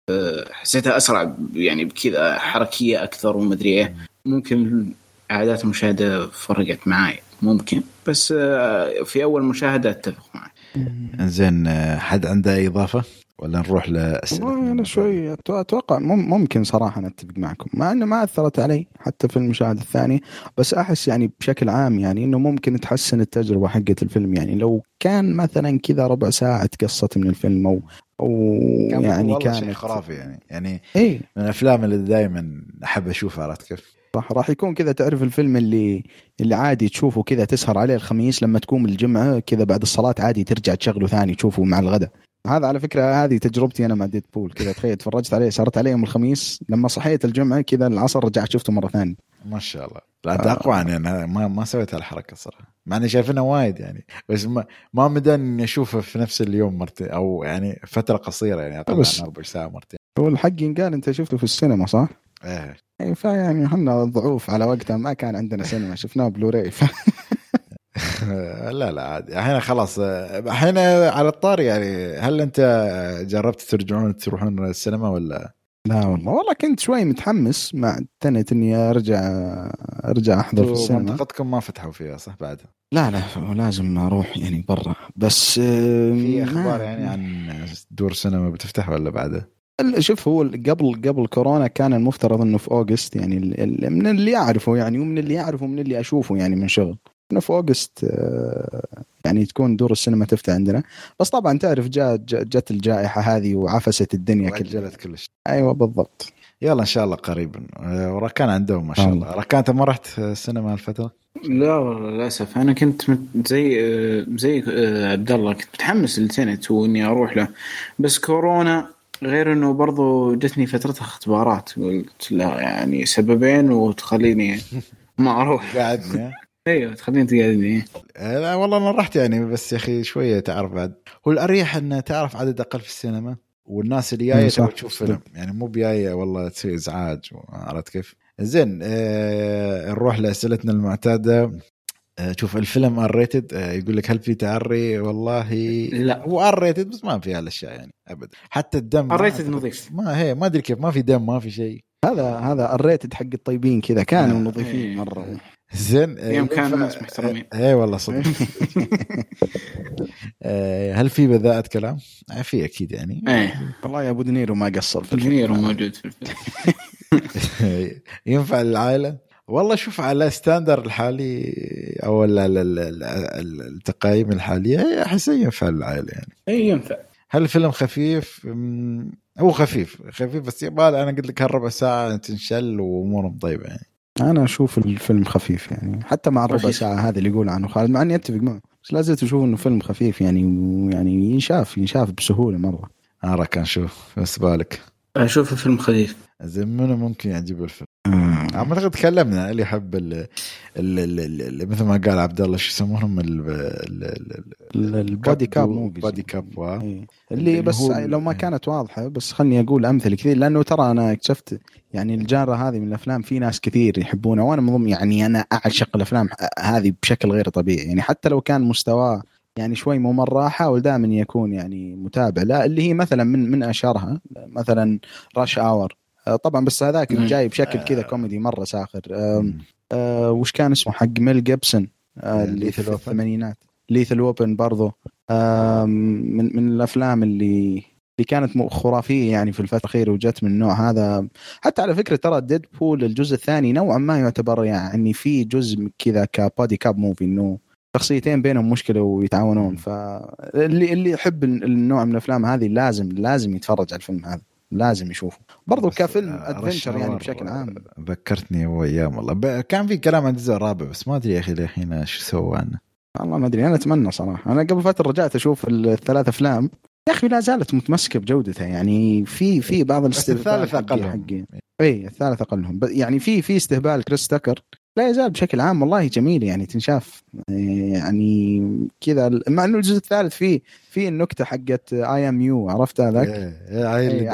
حسيتها أسرع يعني بكذا حركية أكثر ومدري إيه. ممكن عادات المشاهدة فرقت معي ممكن. بس آه، في أول مشاهدة أتفق معك. زين آه، حد عنده أي إضافة؟ ولا نروح لأسئلة والله أنا شوي أتوقع مم- ممكن صراحة نتفق معكم مع إنه ما أثرت علي حتى في المشاهده الثانية بس أحس يعني بشكل عام يعني إنه ممكن تحسن التجربة حقت الفيلم. يعني لو كان مثلا كذا ربع ساعة تقصت من الفيلم أو أو كان يعني والله شيء خرافي يعني. يعني اي من الأفلام اللي دائما أحب أشوفها عرفت كيف؟ صح راح يكون كذا تعرف الفيلم اللي اللي عادي تشوفه كذا تسهر عليه الخميس لما تقوم الجمعة كذا بعد الصلاة عادي ترجع تشغله ثاني تشوفه مع الغداء. هذا على فكرة هذه تجربتي أنا مع Deadpool كذا تخيل تفرجت عليه سهرت عليه يوم الخميس لما صحيت الجمعة كذا العصر رجعت شفته مرة ثانية. ما شاء الله. لا انت اقوى عني أنا ما ما سويت هالحركة الصراحه مع إني شايفينها وايد يعني. بس ما ما مداني إني أشوفه في نفس اليوم مرتين أو يعني فترة قصيرة يعني بس- عن ربع ساعه مرتين. هو الحق قال أنت شفته في السينما صح؟ إيه. اي فيعني إحنا ضعوف على وقتها ما كان عندنا سينما شفناه بلوراي ف... لا لا عادي. الحين خلاص الحين على الطاري يعني هل أنت جربت ترجعون تروحون السينما ولا؟ لا والله والله كنت شوي متحمس مع تنت إني أرجع أرجع أحضر في السينما. منطقتكم ما فتحوا فيها صح بعدها لا لا لازم أروح يعني برا. بس في أخبار يعني عن دور سينما بتفتح ولا بعدها؟ شوف هو قبل قبل كورونا كان المفترض إنه في أوغست يعني من اللي اعرفه يعني ومن اللي اعرفه من اللي أشوفه يعني من شغل. إنه في أوغست يعني تكون دور السينما تفتح عندنا. بس طبعا تعرف جاء جت الجائحة هذه وعفست الدنيا كلها. كل شيء. أيوه بالضبط. يلا إن شاء الله قريبا. وراكان عندهم ما شاء الله. راكان أنت ما رحت السينما الفترة؟ لا والله للأسف. أنا كنت زي زي عبد الله كنت متحمس لسنت وإني أروح له. بس كورونا غير إنه برضو جتني فترتها اختبارات قلت لا يعني سببين وتخليني ما أروح. قاعدني إيوه تخليني تقعدني. لا والله أنا رحت يعني بس يا أخي شوية تعرف بعد. هو الأريح انه تعرف عدد أقل في السينما والناس اللي جاية تبغى تشوف فيلم. يعني مو بجاية والله تسوي إزعاج عرفت كيف؟ زين آه نروح لأسئلتنا المعتادة. شوف الفيلم R rated آه يقول لك هل في تعري؟ والله لا. هو R rated بس ما في هالأشياء يعني ابدا. حتى الدم R rated نظيف. ما هي ما أدري كيف ما في دم ما في شيء. هذا هذا ال rated حق الطيبين كذا كانوا نظيفين مرة. زين يوم كان الناس محترمين. اي والله صدق. هل في بذاءة كلام؟ في أكيد يعني. إيه. والله يا أبو دنيرو ما قصر في دنيرو موجود في الفيلم. ينفع للعائلة؟ والله شوف على standard الحالي أو التقايم الحاليه أحس ينفع للعائلة يعني. اي ينفع. هل الفيلم خفيف؟ هو خفيف خفيف بس يبغى أنا قلت لك هالربع ساعة تنشل وأمورهم طيبة يعني. أنا أشوف الفيلم خفيف يعني حتى مع الربع ساعة هذا اللي يقول عنه خالد مع إني أتفق معه بس لا زلت أشوف إنه فيلم خفيف يعني ويعني ينشاف ينشاف بسهولة مرة. أنا كان شوف بس بالك. أشوف فيلم خفيف زين منو ممكن يعجبه الفيلم؟ اعتقد تكلمنا اللي يحب ال ال مثل ما قال عبد الله شو يسمونهم البودي كاب بودي كاب اللي بس لو ما كانت واضحه بس خلني أقول امثله كثير لأنه ترى أنا اكتشفت يعني الجاره هذه من الافلام في ناس كثير يحبونها وأنا من ضمن يعني أنا اعشق الافلام هذه بشكل غير طبيعي يعني حتى لو كان مستواه يعني شوي مو مره احاول دائما يكون يعني متابع. لا اللي هي مثلا من من أشهرها مثلا Rush Hour طبعا بس هذاك جاي بشكل كذا كوميدي مرة ساخر. آه وش كان اسمه حق ميل جيبسون؟ آه اللي في الثمانينات. Lethal Weapon برضو. آه من من الأفلام اللي اللي كانت خرافية يعني في الفترة الأخيرة وجت من النوع هذا. حتى على فكرة ترى Deadpool الجزء الثاني نوعا ما يعتبر يعني في جزء كذا ك buddy cop movie إنه شخصيتين بينهم مشكلة ويتعاونون. فاللي اللي يحب النوع من الأفلام هذه لازم لازم يتفرج على الفيلم هذا. لازم يشوفه. برضو كفيلم ادفنشر يعني بشكل عام. ذكرتني هو أيام والله كان في كلام عن الجزء الرابع بس ما أدري يا أخي للحين إيش سووا عنه. والله ما أدري أنا أتمنى صراحة. أنا قبل فترة رجعت أشوف الثلاث أفلام. يا أخي لا زالت متمسكة بجودتها. يعني في في بعض الاستهبال الثالث أقلهم. اي الثالث أقلهم. يعني في في استهبال كريس تاكر. لا يزال بشكل عام والله جميل يعني تنشاف يعني كذا مع إنه الجزء الثالث فيه في النكتة حقت اي ام يو عرفت هذاك؟ إيه إيه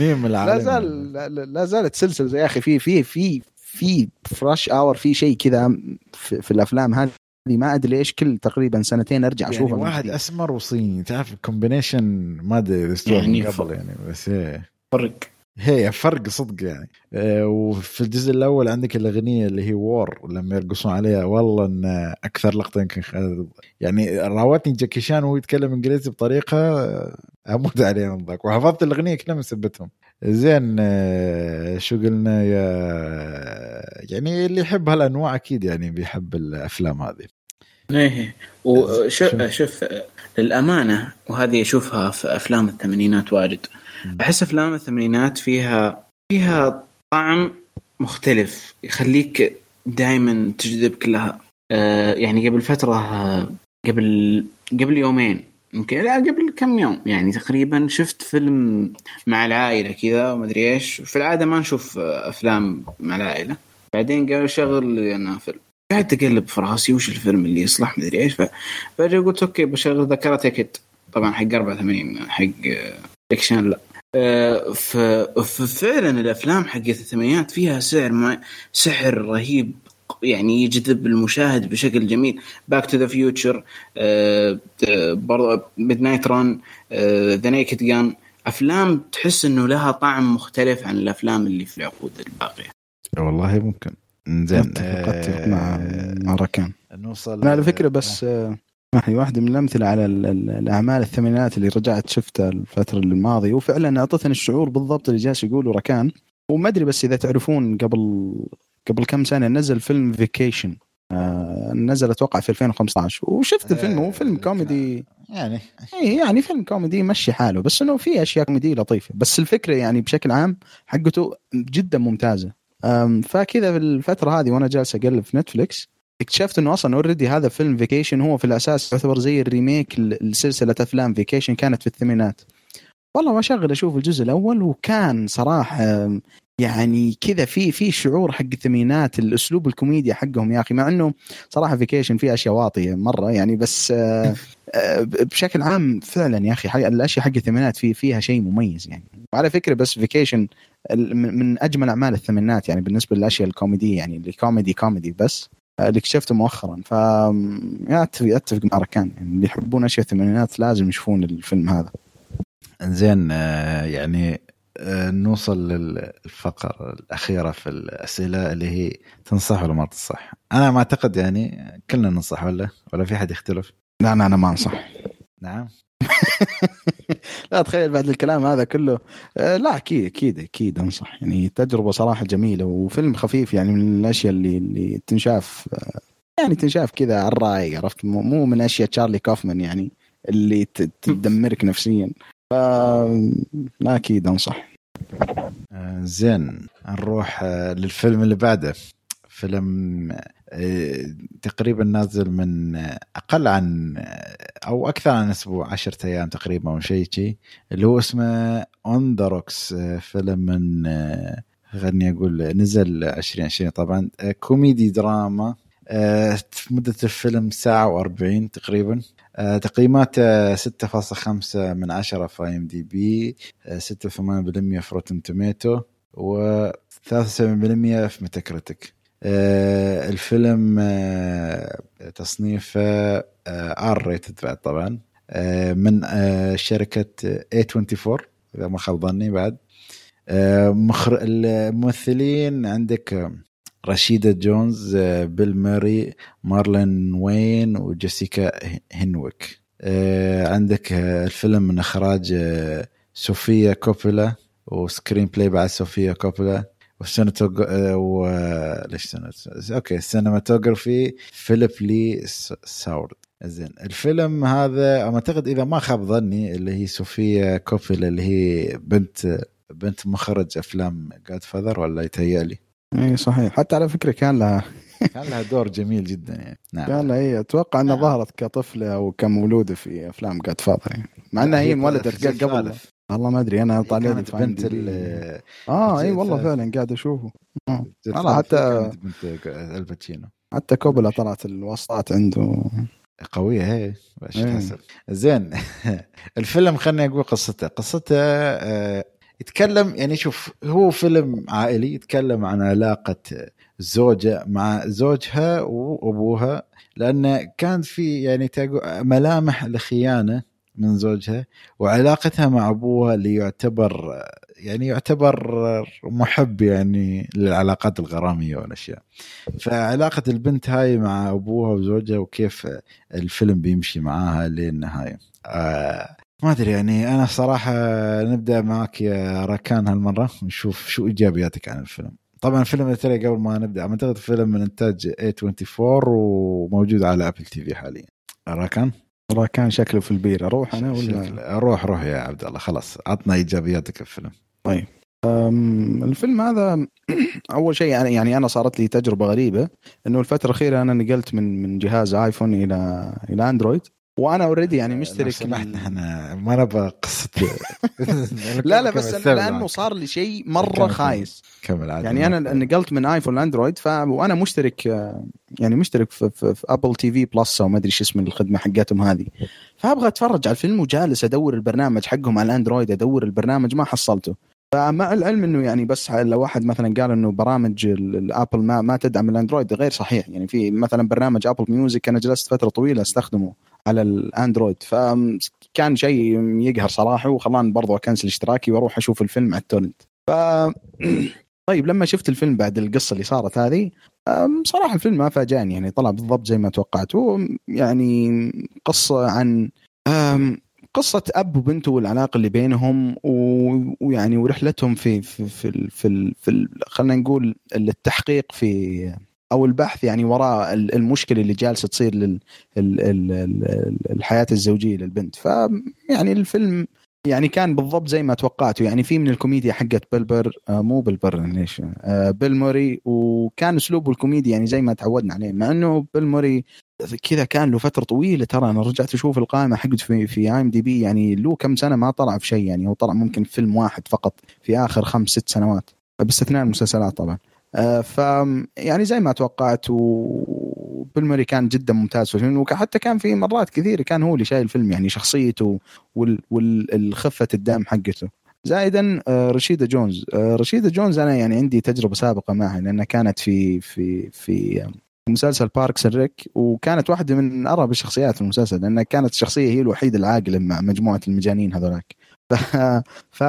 ميم لا زال لا زالت سلسله يا أخي في في في في فرش اور في شيء كذا في, في الأفلام هذه ما أدري ليش كل تقريبا سنتين أرجع يعني أشوفها. واحد أسمر وصيني تعرف الكومبينيشن ما أدري يعني قبل يعني بس إيه. فرق. هي فرق صدق يعني. آه وفي الجزء الأول عندك الأغنية اللي هي وور لما يرقصون عليها. والله إن أكثر لقطة يمكن يعني راوتني جاكي شان وهو يتكلم إنجليزي بطريقة أموت عليه من ذاك. وحفظت الأغنية كلها من سبتهم. زين آه شو قلنا يا يعني اللي يحب هالأنواع أكيد يعني بيحب الأفلام هذه. إيه. وشوف شوف للأمانة وهذه أشوفها في أفلام الثمانينات واجد. احس أفلام الثمانينات فيها فيها طعم مختلف يخليك دائما تجذبك لها آه يعني قبل فترة قبل قبل يومين يمكن لا قبل كم يوم يعني تقريبا شفت فيلم مع العائلة كذا وما أدري إيش. في العادة ما نشوف أفلام مع العائلة. بعدين قالوا شغل أنا فيلم. قاعد اقلب في راسي وش الفيلم اللي يصلح؟ ما أدري إيش. فجأة قلت okay بشغل The Karate Kid طبعا حق 84 حق اكشن لا. ففعلا الأفلام حقت الثمانينات فيها سعر ما سحر رهيب يعني يجذب المشاهد بشكل جميل. Back to the Future برضه Midnight Run The Naked Gun أفلام تحس إنه لها طعم مختلف عن الأفلام اللي في العقود الباقية. والله ممكن. زين أتفق مع آه، مع ركان. نوصل أنا على فكرة بس آه، هي واحدة من الأمثلة على ال- ال- الأعمال الثمانينات اللي رجعت شفتها الفترة الماضية. وفعلا أعطتني الشعور بالضبط اللي جالس يقوله ركان. وما أدري بس إذا تعرفون قبل قبل كم سنة نزل فيلم Vacation آه نزل أتوقع في 2015 وشفت الفيلم هو فيلم آه، كوميدي. يعني. إي يعني فيلم كوميدي مشي حاله. بس إنه في أشياء كوميدية لطيفة. بس الفكرة يعني بشكل عام حقته جدا ممتازة. فكذا في الفترة هذه وأنا جالس أقلب في Netflix اكتشفت إنه أصلا already هذا فيلم Vacation هو في الأساس يعتبر زي ال remake لسلسلة أفلام Vacation كانت في الثمانينات. والله بشغل أشوف الجزء الأول وكان صراحة يعني كذا في في شعور حق الثمانينات الأسلوب الكوميديا حقهم يا أخي مع إنه صراحة Vacation فيه أشياء واطية مرة يعني بس آه، آه، بشكل عام فعلا يا أخي حق- الأشياء حق الثمانينات في فيها شيء مميز يعني. وعلى فكرة بس Vacation من أجمل أعمال الثمانينات يعني بالنسبة للأشياء الكوميدية يعني الكوميدي كوميدي بس. اللي اكتشفته مؤخرا. ف اتفق أتفق مع ركان. يعني اللي يحبون أشياء الثمانينات لازم يشوفون الفيلم هذا. زين آه، يعني آه، نوصل للفقرة الأخيرة في الأسئلة اللي هي تنصح ولا ما تنصح؟ أنا ما أعتقد يعني كلنا ننصح ولا؟ ولا في حد يختلف؟ لا أنا أنا ما أنصح. نعم. لا تخيل بعد الكلام هذا كله. آه، لا أكيد أكيد أكيد أنصح. يعني تجربة صراحة جميلة وفيلم خفيف يعني من الأشياء اللي اللي تنشاف آه، يعني تنشاف كذا على الرايق عرفت؟ مو من أشياء تشارلي كوفمان يعني اللي تدمرك نفسيا. ف لا أكيد أنصح. آه، زين نروح للفيلم اللي بعده. فيلم تقريبا نازل من أقل عن أو أكثر عن أسبوع عشرة أيام تقريبا أو شيء شيء اللي هو اسمه On the Rocks فيلم من خلني أقول نزل 2020 طبعا كوميدي دراما مدة الفيلم ساعة و40 تقريبا. تقييماته 6.5 من 10 في IMDb 6.8% في Rotten Tomatoes و 73% في Metacritic. آه الفيلم آه تصنيفه R rated بعد طبعا آه من آه شركة A24 إذا ما خاب ظني بعد آه. الممثلين عندك آه، رشيدة جونز آه بيل موري مارلون وينز وجيسيكا هنويك آه عندك آه الفيلم من إخراج آه صوفيا كوبولا و screenplay بعد صوفيا كوبولا وال cinematog و ليش okay ال cinematography فيليب لي ساورد. زين الفيلم هذا أعتقد إذا ما خاب ظني اللي هي صوفيا كوبولا اللي هي بنت بنت مخرج أفلام جاد فاذر ولا يتهيألي؟ إي صحيح. حتى على فكرة كان لها كان لها دور جميل جدا يعني. نعم. كان لها هي أتوقع إنها نعم. ظهرت كطفلة أو كمولوده في أفلام جاد فاذر يعني. مع إنها هي انولدت قبل. والله ما أدري أنا هي طالع لي في بنت. ال- آه إي والله. فعلا قاعد أشوفه. والله حتى بنت الباتشينو. حتى كوبلا طلعت الوسطات عنده. قوية هي باش إيه. تحسب زين. الفيلم خليني أقول قصته. قصته آه، يتكلم يعني شوف هو فيلم عائلي يتكلم عن علاقة زوجة مع زوجها وأبوها لأن كان في يعني ملامح لخيانة من زوجها وعلاقتها مع أبوها اللي يعتبر يعني يعتبر محب يعني للعلاقات الغرامية والأشياء. فعلاقة البنت هاي مع أبوها وزوجها وكيف الفيلم بيمشي معاها للنهاية. آه ما أدري يعني أنا صراحة نبدأ معك يا راكان هالمرة ونشوف شو إيجابياتك عن الفيلم. طبعا اللي ترى قبل ما نبدأ أعتقد فيلم من إنتاج A24 وموجود على Apple TV حاليا. راكان والله كان شكله في البير. أروح أنا ولا؟ روح روح يا عبد الله. خلاص عطنا إيجابياتك الفيلم. أم، الفيلم هذا أول شيء يعني يعني أنا صارت لي تجربة غريبة إنه الفترة الأخيرة أنا نقلت من من جهاز iPhone إلى إلى Android وأنا already يعني لو مشترك سمحت من- إحنا ما نبغى قصه لا لا بس أنا- لأنه معك. صار لي شيء مرة. خايس. كمل عادي يعني أنا نقلت من iPhone ل Android ف وأنا مشترك يعني مشترك في, في, في Apple TV Plus أو ما أدري شو اسم الخدمة حقتهم هذه. فأبغى أتفرج على الفيلم وجالس أدور البرنامج حقهم على ال Android أدور البرنامج ما حصلته. فمع العلم إنه يعني بس لو واحد مثلا قال إنه برامج ال- ال Apple ما ما تدعم ال Android غير صحيح. يعني في مثلا برنامج Apple Music أنا جلست فترة طويلة أستخدمه. على الأندرويد. فكان شيء يقهر صراحة وخلاني برضو أكنسل اشتراكي وأروح أشوف الفيلم على التورنت. ف طيب لما شفت الفيلم بعد القصة اللي صارت هذه صراحة الفيلم ما فاجأني يعني طلع بالضبط زي ما توقعت. هو يعني قصة عن قصة أب وبنته والعلاقة اللي بينهم ويعني ورحلتهم في في في في, في خلينا نقول التحقيق في أو البحث يعني وراء ال- المشكلة اللي جالسة تصير لل ال- ال- ال- الحياة الزوجية للبنت. فيعني الفيلم يعني كان بالضبط زي ما توقعته يعني في من الكوميديا حقت بلبر آه مو بلبر ليش؟ آه بيل موري. وكان اسلوبه الكوميدي يعني زي ما تعودنا عليه. مع إنه بيل موري كذا كان له فترة طويلة ترى أنا رجعت أشوف القائمة حقته في في IMDb يعني له كم سنة ما طلع في شيء يعني. هو طلع ممكن في فيلم واحد فقط في آخر خمس ست سنوات. باستثناء المسلسلات طبعا. ف يعني زي ما توقعت وبيل موري كان جدا ممتاز في الفيلم. وحتى كان في مرات كثيرة كان هو اللي شايل الفيلم يعني شخصيته والخفة الدم حقته. زائدا آه، رشيدة جونز. آه، رشيدة جونز أنا يعني عندي تجربة سابقة معها لأنها كانت في في في مسلسل Parks and Rec وكانت واحدة من ارهب الشخصيات في المسلسل لأنها كانت الشخصية هي الوحيدة العاقلة مع مجموعة المجانين هذولاك. ف... ف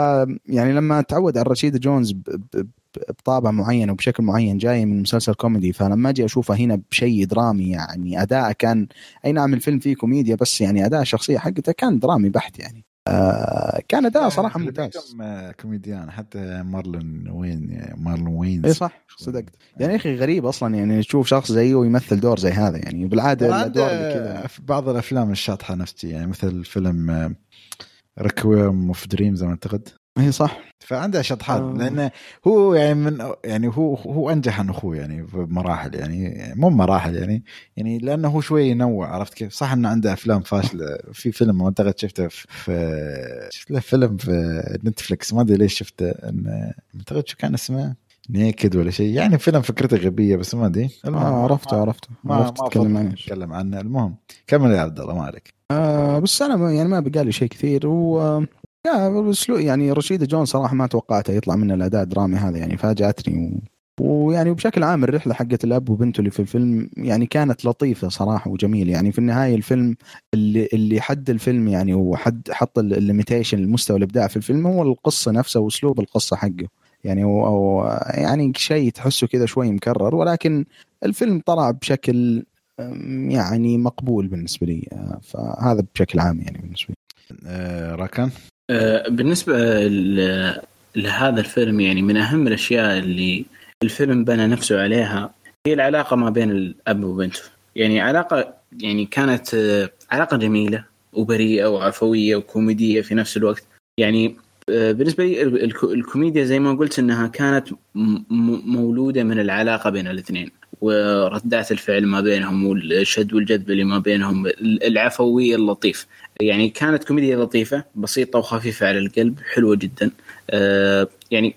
يعني لما تعود على رشيدة جونز ب... ب... بطابع معين وبشكل معين جاي من مسلسل كوميدي فلما أجي اشوفها هنا بشيء درامي يعني أداء كان أي نعم الفيلم فيه كوميديا بس يعني أداء الشخصيه حقته كان درامي بحت يعني. آه كان أداء صراحة ممتاز. كم آه، كوميديان حتى مارلون وينز مارلون وينز اي صح صدقت. يعني؟ يا أخي غريب أصلا يعني تشوف شخص زيه ويمثل دور زي هذا يعني بالعادة الادوار اللي كذا في بعض الأفلام الشاطحة نفسي يعني مثل فيلم Requiem of Dreams أعتقد. اي صح. فعنده شطحات آه. لأنه هو يعني من يعني هو هو أنجح عن أخوه يعني بمراحل يعني مو مراحل يعني يعني لأنه هو شوي ينوع عرفت كيف؟ صح إنه عنده أفلام فاشلة. في فيلم اعتقد شفته في, شفت له فيلم في نتفلكس ما أدري ليش شفته انه اعتقد شو كان اسمه؟ Naked ولا شيء يعني فيلم فكرته غبية بس ما أدري. آه عرفته عرفته ما عرفت ما تتكلم أفضل عنه. نتكلم عنه. المهم كمل يا عبد الله ما عليك آه بس أنا ما يعني ما بقى لي شيء كثير و yeah بس لو- يعني رشيدة جون صراحة ما توقعته يطلع منه الأداء الدرامي هذا يعني فاجأتني و... ويعني وبشكل عام الرحلة حقت الأب وبنته اللي في الفيلم يعني كانت لطيفة صراحة وجميلة. يعني في النهاية الفيلم اللي اللي حد الفيلم يعني وحد حط ال limitation المستوى الإبداع في الفيلم هو القصة نفسها وأسلوب القصة حقه. يعني هو أو يعني شيء تحسه كذا شوي مكرر ولكن الفيلم طلع بشكل يعني مقبول بالنسبة لي. آه، فهذا بشكل عام يعني بالنسبة لي. آه آه، بالنسبة ل- لهذا الفيلم يعني من أهم الأشياء اللي الفيلم بنى نفسه عليها هي العلاقة ما بين الأب وبنته يعني علاقة يعني كانت آه، علاقة جميلة وبريئة وعفوية وكوميدية في نفس الوقت. يعني آه، بالنسبة لي ال- الكو- الكوميديا زي ما قلت أنها كانت م- م- مولودة من العلاقة بين الاثنين. وردات الفعل ما بينهم والشد والجذب اللي ما بينهم العفوية اللطيف. يعني كانت كوميديا لطيفة بسيطة وخفيفة على القلب حلوة جدا. آه، يعني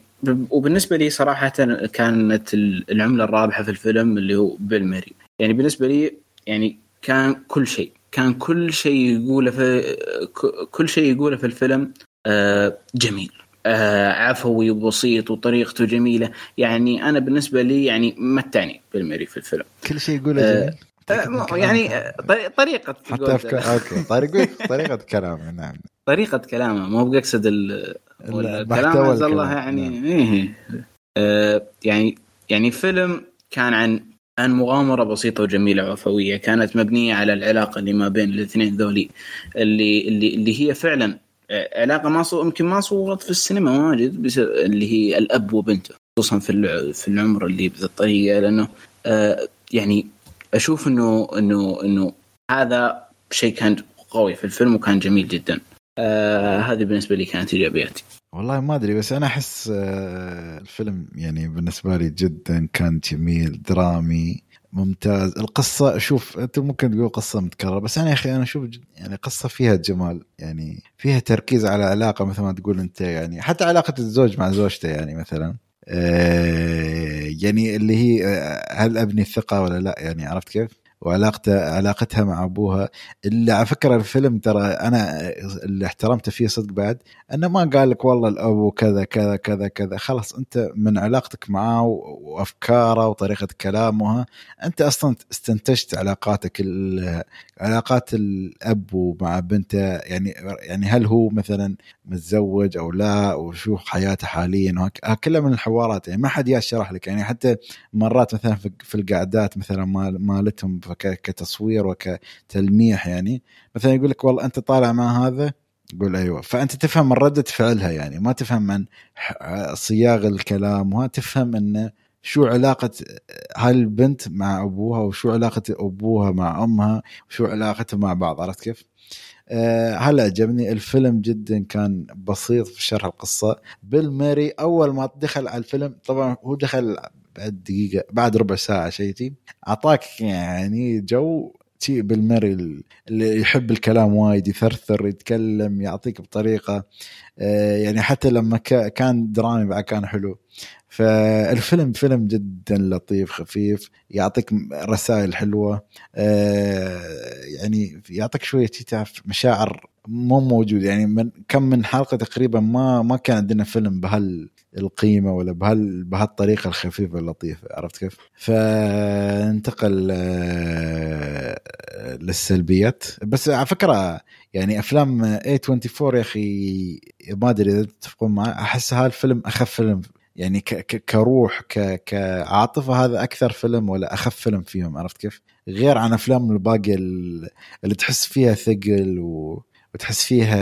وبالنسبة لي صراحة كانت ال- العملة الرابحة في الفيلم اللي هو بيل ميري. يعني بالنسبة لي يعني كان كل شيء كان كل شيء يقوله في كل شيء يقوله في الفيلم آه، جميل. آه، عفوي وبسيط وطريقته جميلة. يعني أنا بالنسبة لي يعني متعني بيل ميري في الفيلم. كل شيء يقوله جميل. يعني آه، طري- طريقة حتى أفكار okay طريقة طريقة كلامه نعم طريقة كلامه مو بقصد الكلام عز الله. يعني نعم. إيه آه يعني يعني فيلم كان عن عن مغامرة بسيطة وجميلة وعفوية كانت مبنية على العلاقة اللي ما بين الاثنين ذولي اللي اللي اللي هي فعلا آه، علاقة ما صو يمكن ما صورت في السينما واجد بس اللي هي الأب وبنته خصوصا في في العمر اللي بذا الطريقة لأنه آه يعني أشوف إنه إنه إنه هذا شيء كان قوي في الفيلم وكان جميل جدا. آه هذه بالنسبة لي كانت إيجابياتي. والله ما أدري بس أنا أحس آه، الفيلم يعني بالنسبة لي جدا كان جميل درامي ممتاز. القصة شوف أنت ممكن تقول قصة متكررة بس أنا يا أخي أنا أشوف جد- يعني قصة فيها جمال يعني فيها تركيز على علاقة مثل ما تقول أنت يعني حتى علاقة الزوج مع زوجته يعني مثلا. يعني اللي هي آه، هل أبني الثقة ولا لا يعني عرفت كيف؟ وعلاقته علاقتها مع أبوها. اللي على فكرة الفيلم ترى أنا اللي احترمته فيه صدق بعد إنه ما قال لك والله الابو كذا كذا كذا كذا. خلاص أنت من علاقتك معاه وأفكاره وطريقة كلامها أنت أصلا استنتجت علاقاتك علاقات الأب مع بنته. يعني يعني هل هو مثلا متزوج أو لا؟ وشو حياته حاليا؟ كلها من الحوارات. يعني ما حد يشرح لك. يعني حتى مرات مثلا في القعدات مثلا مالتهم كتصوير وكتلميح يعني. مثلا يقول لك والله أنت طالع مع هذا يقول أيوه. فأنت تفهم من رده فعلها يعني. ما تفهم من صياغ الكلام وها تفهم انه شو علاقة هالبنت مع أبوها وشو علاقة أبوها مع أمها وشو علاقتهم مع بعض. عرفت كيف؟ أه هلا عجبني الفيلم جدا كان بسيط في شرح القصة. بيل ماري أول ما دخل على الفيلم طبعا هو دخل بعد دقيقة بعد ربع ساعة شيء أعطاك يعني جو شيء بالمري اللي يحب الكلام وايد يثرثر يتكلم يعطيك بطريقة آه، يعني حتى لما كان درامي بعد كان حلو. فالفيلم فيلم جدا لطيف خفيف يعطيك رسائل حلوة آه، يعني يعطيك شوية تعرف مشاعر مو موجود يعني من كم من حلقة تقريبا ما ما كان عندنا فيلم بهال القيمة ولا بهال بهالطريقة الخفيفة اللطيفة عرفت كيف؟ فانتقل آه، للسلبيات بس على فكرة يعني أفلام A24 يا أخي ما أدري إذا تتفقون معي أحس هالفيلم أخف فيلم يعني كروح كعاطفه هذا أكثر فيلم ولا أخف فيلم فيهم عرفت كيف؟ غير عن أفلام الباقي اللي تحس فيها ثقل و وتحس فيها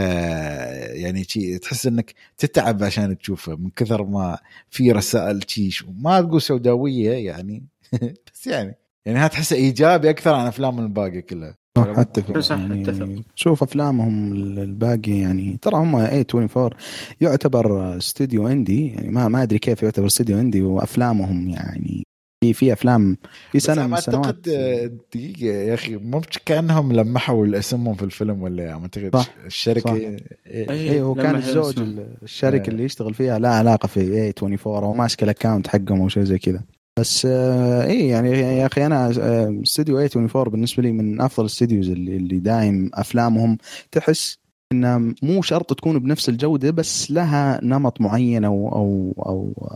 يعني شي تحس إنك تتعب عشان تشوفه من كثر ما في رسائل تشيش وما تقول سوداوية يعني بس يعني يعني هذا تحسه إيجابي أكثر عن أفلام الباقي كلها أتفق. يعني شوف أفلامهم الباقي يعني ترى هم A24 يعتبر استوديو indie يعني ما ما أدري كيف يعتبر استوديو indie وأفلامهم يعني في في أفلام في سنة من السنوات. اعتقد دقيقة يا أخي مو كأنهم لمحوا اسمهم في الفيلم ولا أعتقد الشركة اي إيه هو كان الزوج الشركة اللي يشتغل فيها لا علاقة في A24 أو ماسك ال account حقهم أو شيء زي كذا. بس آه إيه يعني يا أخي أنا استوديو A24 بالنسبة لي من أفضل ال studios اللي, اللي دايم أفلامهم. تحس إنها مو شرط تكون بنفس الجودة بس لها نمط معين أو أو أو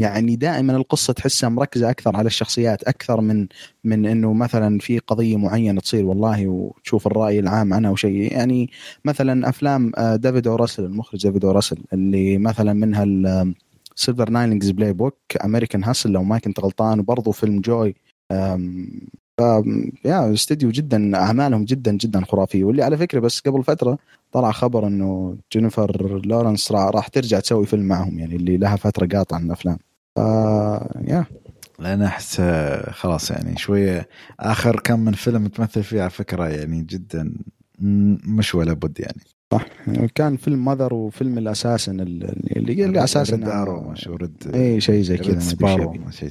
يعني دائما القصة تحسها مركزة أكثر على الشخصيات أكثر من من إنه مثلا في قضية معينة تصير. والله وتشوف الرأي العام عنها وشيء يعني مثلا أفلام آه، ديفيد او راسل المخرج ديفيد او راسل اللي مثلا منها Silver Linings Playbook American Hustle لو ما كنت غلطان وبرضه فيلم Joy ف yeah استديو جدا أعمالهم جدا جدا خرافية. واللي على فكرة بس قبل فترة طلع خبر إنه جينيفر لورنس راح ترجع تسوي فيلم معهم يعني اللي لها فترة قاطعة من الأفلام. ف yeah. لأن أحس خلاص يعني شوية آخر كم من فيلم تمثل فيه على فكرة يعني جدا مش ولا بد يعني. صح. كان فيلم Mother وفيلم ال Assassin اللي اللي أساسا Red Arrow شو Red اي شيء زي كذا Sparrow شيء.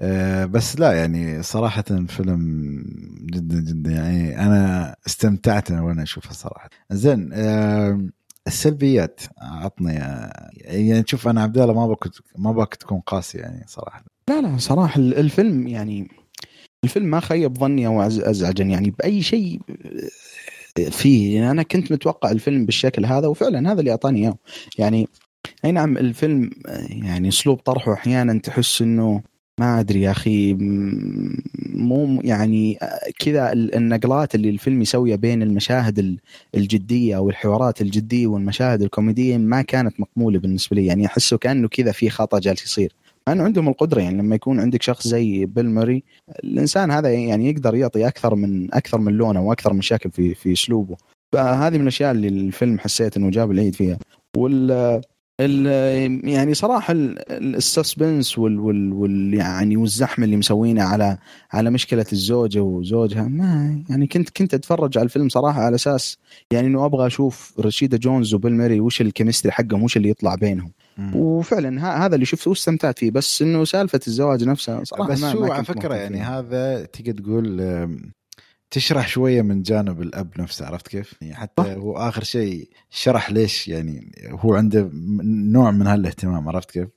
أه بس لا يعني صراحة فيلم جدا جدا. يعني أنا استمتعت وأنا أشوفه صراحة. زين أه السلبيات عطني يعني شوف أنا عبد الله ما بك ما بك تكون قاسي يعني صراحة. لا لا صراحة الفيلم يعني الفيلم ما خيب ظني أو أزعجني. يعني بأي شيء فيه. يعني أنا كنت متوقع الفيلم بالشكل هذا وفعلا هذا اللي أعطاني إياه. يعني أي نعم الفيلم يعني أسلوب طرحه أحيانا تحس إنه ما أدري يا أخي مو يعني كذا النقلات اللي الفيلم يسويها بين المشاهد الجدية أو الحوارات الجدية والمشاهد الكوميدية ما كانت مقبولة بالنسبة لي. يعني أحسه كأنه كذا في خطأ جالس يصير. إنه عندهم القدرة يعني لما يكون عندك شخص زي بيل ماري الإنسان هذا يعني يقدر يعطي أكثر من أكثر من لونه وأكثر من شكل في في أسلوبه. فهذه من الأشياء اللي الفيلم حسيت إنه جاب العيد فيها. وال يعني صراحة ال suspense وال, وال, وال يعني والزحمة اللي مسوينها على على مشكلة الزوجة وزوجها ما يعني كنت كنت أتفرج على الفيلم صراحة على أساس يعني إنه أبغى أشوف رشيدة جونز وبيل ميري وش ال chemistry حقهم وش اللي يطلع بينهم. وفعلا هذا اللي شفته واستمتعت فيه بس إنه سالفة الزواج نفسها صراحة بس شو على فكرة يعني هذا تقدر تقول تشرح شوية من جانب الأب نفسه عرفت كيف؟ يعني حتى هو آخر شيء شرح ليش يعني هو عنده نوع من هالاهتمام عرفت كيف؟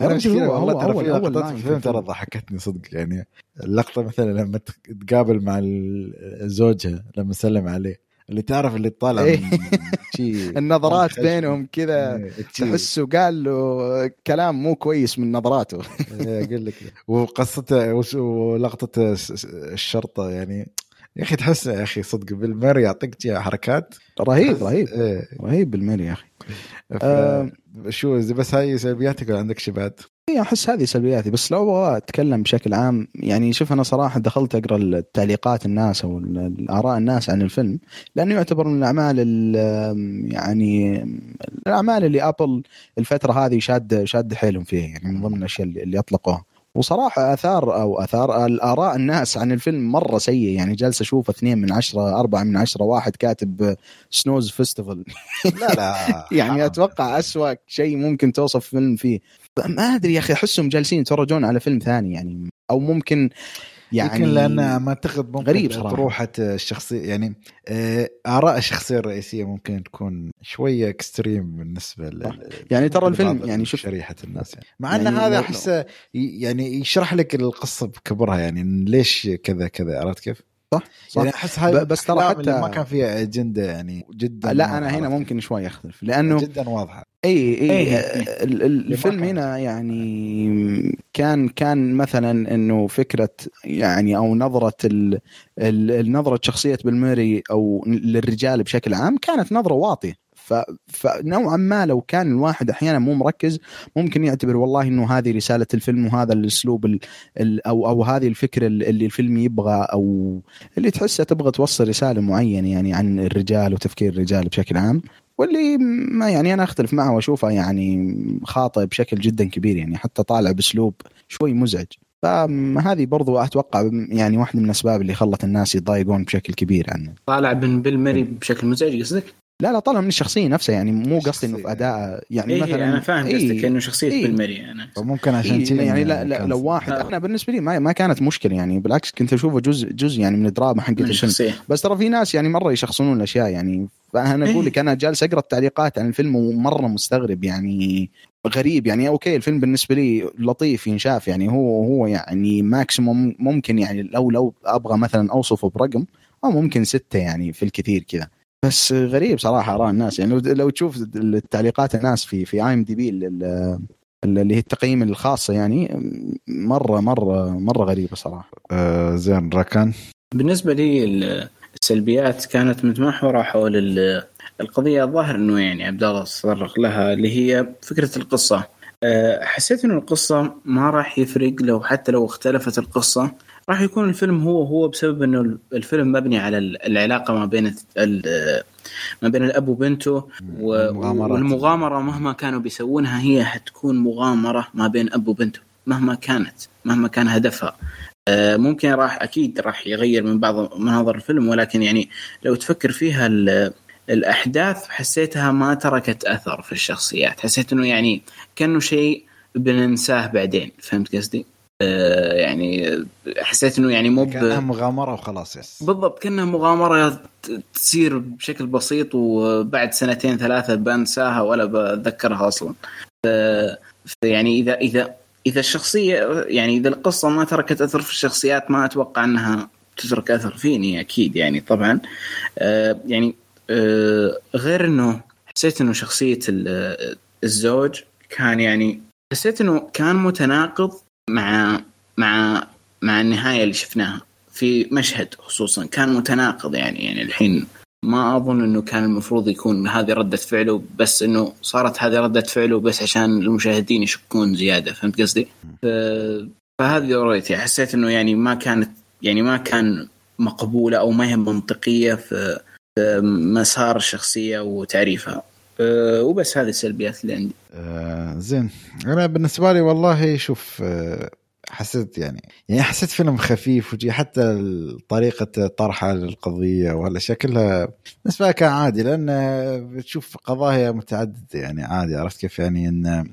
أنا مش والله ترى في لقطات في في الفيلم ترى. ضحكتني صدق يعني اللقطة مثلا لما تقابل مع زوجها لما سلم عليه اللي تعرف اللي طالع إيه. النظرات. بينهم كذا إيه،. تحسه قال له كلام مو كويس من نظراته إيه، أقول لك وقصته ولقطة الشرطة يعني يا أخي تحس يا أخي صدق بالمر يعطيك حركات. رهيب رهيب. إيه. رهيب بالميري يا أخي. ف- آه. شو بس هاي سلبياتك ولا عندك بعد؟ اي أحس هذه سلبياتي. بس لو أبغى أتكلم بشكل عام يعني شوف أنا صراحة دخلت أقرأ التعليقات الناس أو الآراء الناس عن الفيلم لأنه يعتبر من الأعمال ال- يعني الأعمال اللي أبل الفترة هذه شاد شاد حيلهم فيها يعني من ضمن الأشياء اللي اللي أطلقوها. وصراحة آثار أو آثار الآراء الناس عن الفيلم مرة سيء يعني جالس أشوف اثنين من عشرة أربعة من عشرة واحد كاتب سنوز فيستيفال لا لا يعني. أتوقع أسوأ شيء ممكن توصف فيلم فيه ما أدري يا أخي أحسهم جالسين يتفرجون على فيلم ثاني يعني أو ممكن يعني يمكن لأن ما أعتقد ممكن غريب صراحة. طروحه الشخصية يعني آه، آراء الشخصية الرئيسية ممكن تكون شوية extreme بالنسبة. ل يعني ترى الفيلم يعني شوف شريحة الناس يعني مع إن يعني هذا لو- أحسه يعني يشرح لك القصة بكبرها يعني ليش كذا كذا عرفت كيف؟ صح صح يعني أحس هاي بس ترى حتى- ما كان فيها اجنده يعني جدا لا أنا هنا ممكن؟ شوي أختلف لأنه جدا واضحة إي إي. ال- ال- الفيلم. هنا يعني كان كان مثلا إنه فكرة يعني أو نظرة ال ال- النظره شخصية بالميري أو للرجال بشكل عام كانت نظرة واطية فنوعا ما لو كان الواحد أحيانا مو مركز ممكن يعتبر والله إنه هذه رسالة الفيلم وهذا الأسلوب ال ال أو أو هذه الفكرة اللي الفيلم يبغى أو اللي تحسها تبغى توصل رسالة معينة يعني عن الرجال وتفكير الرجال بشكل عام. واللي ما يعني أنا أختلف معه وأشوفه يعني خاطئ بشكل جدا كبير يعني حتى طالع بأسلوب شوي مزعج. فهذه برضو أتوقع يعني واحدة من الأسباب اللي خلت الناس يتضايقون بشكل كبير عنه. طالع بن بيل بشكل مزعج قصدك؟ لا لا طالع من الشخصية نفسها يعني مو قصدي إنه في. أداء يعني إيه مثلا أنا فاهم إيه. قصدك إنه شخصية إيه. بيل ميري أنا فممكن عشان إيه كذا يعني لا, لا كان- لو واحد آه. أنا بالنسبة لي ما, ما كانت مشكلة يعني بالعكس كنت أشوفه جزء جزء يعني من الدراما حقت من الفيلم الشخصية بس ترى في ناس يعني مرة يشخصنون الأشياء يعني فأنا أقول إيه. لك أنا جالس أقرأ التعليقات عن الفيلم ومرة مستغرب يعني غريب يعني okay الفيلم بالنسبة لي لطيف ينشاف يعني هو هو يعني maximum ممكن يعني لو لو أبغى مثلا أوصفه برقم أو ممكن ستة يعني في الكثير كذا بس غريب صراحة آراء الناس. يعني لو لو تشوف التعليقات الناس في في IMDb اللي هي التقييم الخاصة يعني مرة مرة مرة غريبة صراحة. آه زين راكان؟ بالنسبة لي ال- السلبيات كانت متمحورة حول ال- القضية الظاهر إنه يعني عبد الله تطرق لها اللي هي فكرة القصة. أه، حسيت إنه القصة ما راح يفرق لو حتى لو اختلفت القصة. راح يكون الفيلم هو هو بسبب إنه الفيلم مبني على ال- العلاقة ما بين ما بين الأب وبنته. والمغامرة مهما كانوا بيسوونها هي حتكون مغامرة ما بين أب وبنته مهما كانت مهما كان هدفها. آه، ممكن راح أكيد راح يغير من بعض مناظر الفيلم ولكن يعني لو تفكر فيها ال- الأحداث حسيتها ما تركت أثر في الشخصيات. حسيت إنه يعني كأنه شيء بننساه بعدين فهمت قصدي؟ يعني حسيت إنه يعني مو كأنها مغامرة وخلاص يس. بالضبط كأنها مغامرة ت- تصير بشكل بسيط وبعد سنتين ثلاثة بنساها ولا بتذكرها أصلا. ف- يعني إذا إذا إذا الشخصية يعني إذا القصة ما تركت أثر في الشخصيات ما أتوقع أنها تترك أثر فيني أكيد يعني طبعا. آه، يعني آه، غير أنه حسيت أنه شخصية ال- الزوج كان يعني حسيت أنه كان متناقض مع مع مع النهاية اللي شفناها في مشهد خصوصا كان متناقض يعني يعني الحين ما أظن إنه كان المفروض يكون هذه ردة فعله بس إنه صارت هذه ردة فعله بس عشان المشاهدين يشكون زيادة فهمت قصدي؟ فهذه رؤيتي حسيت إنه يعني ما كانت يعني ما كان مقبولة أو ما هي منطقية في في مسار الشخصية وتعريفها أه، وبس هذه السلبيات اللي عندي. آه زين. أنا بالنسبة لي والله شوف آه حسيت يعني يعني حسيت فيلم خفيف وجي حتى طريقة طرحه للقضيه والأشياء كلها بالنسبة لي كان عادي لأن بتشوف قضايا متعددة يعني عادي عرفت كيف يعني؟ إن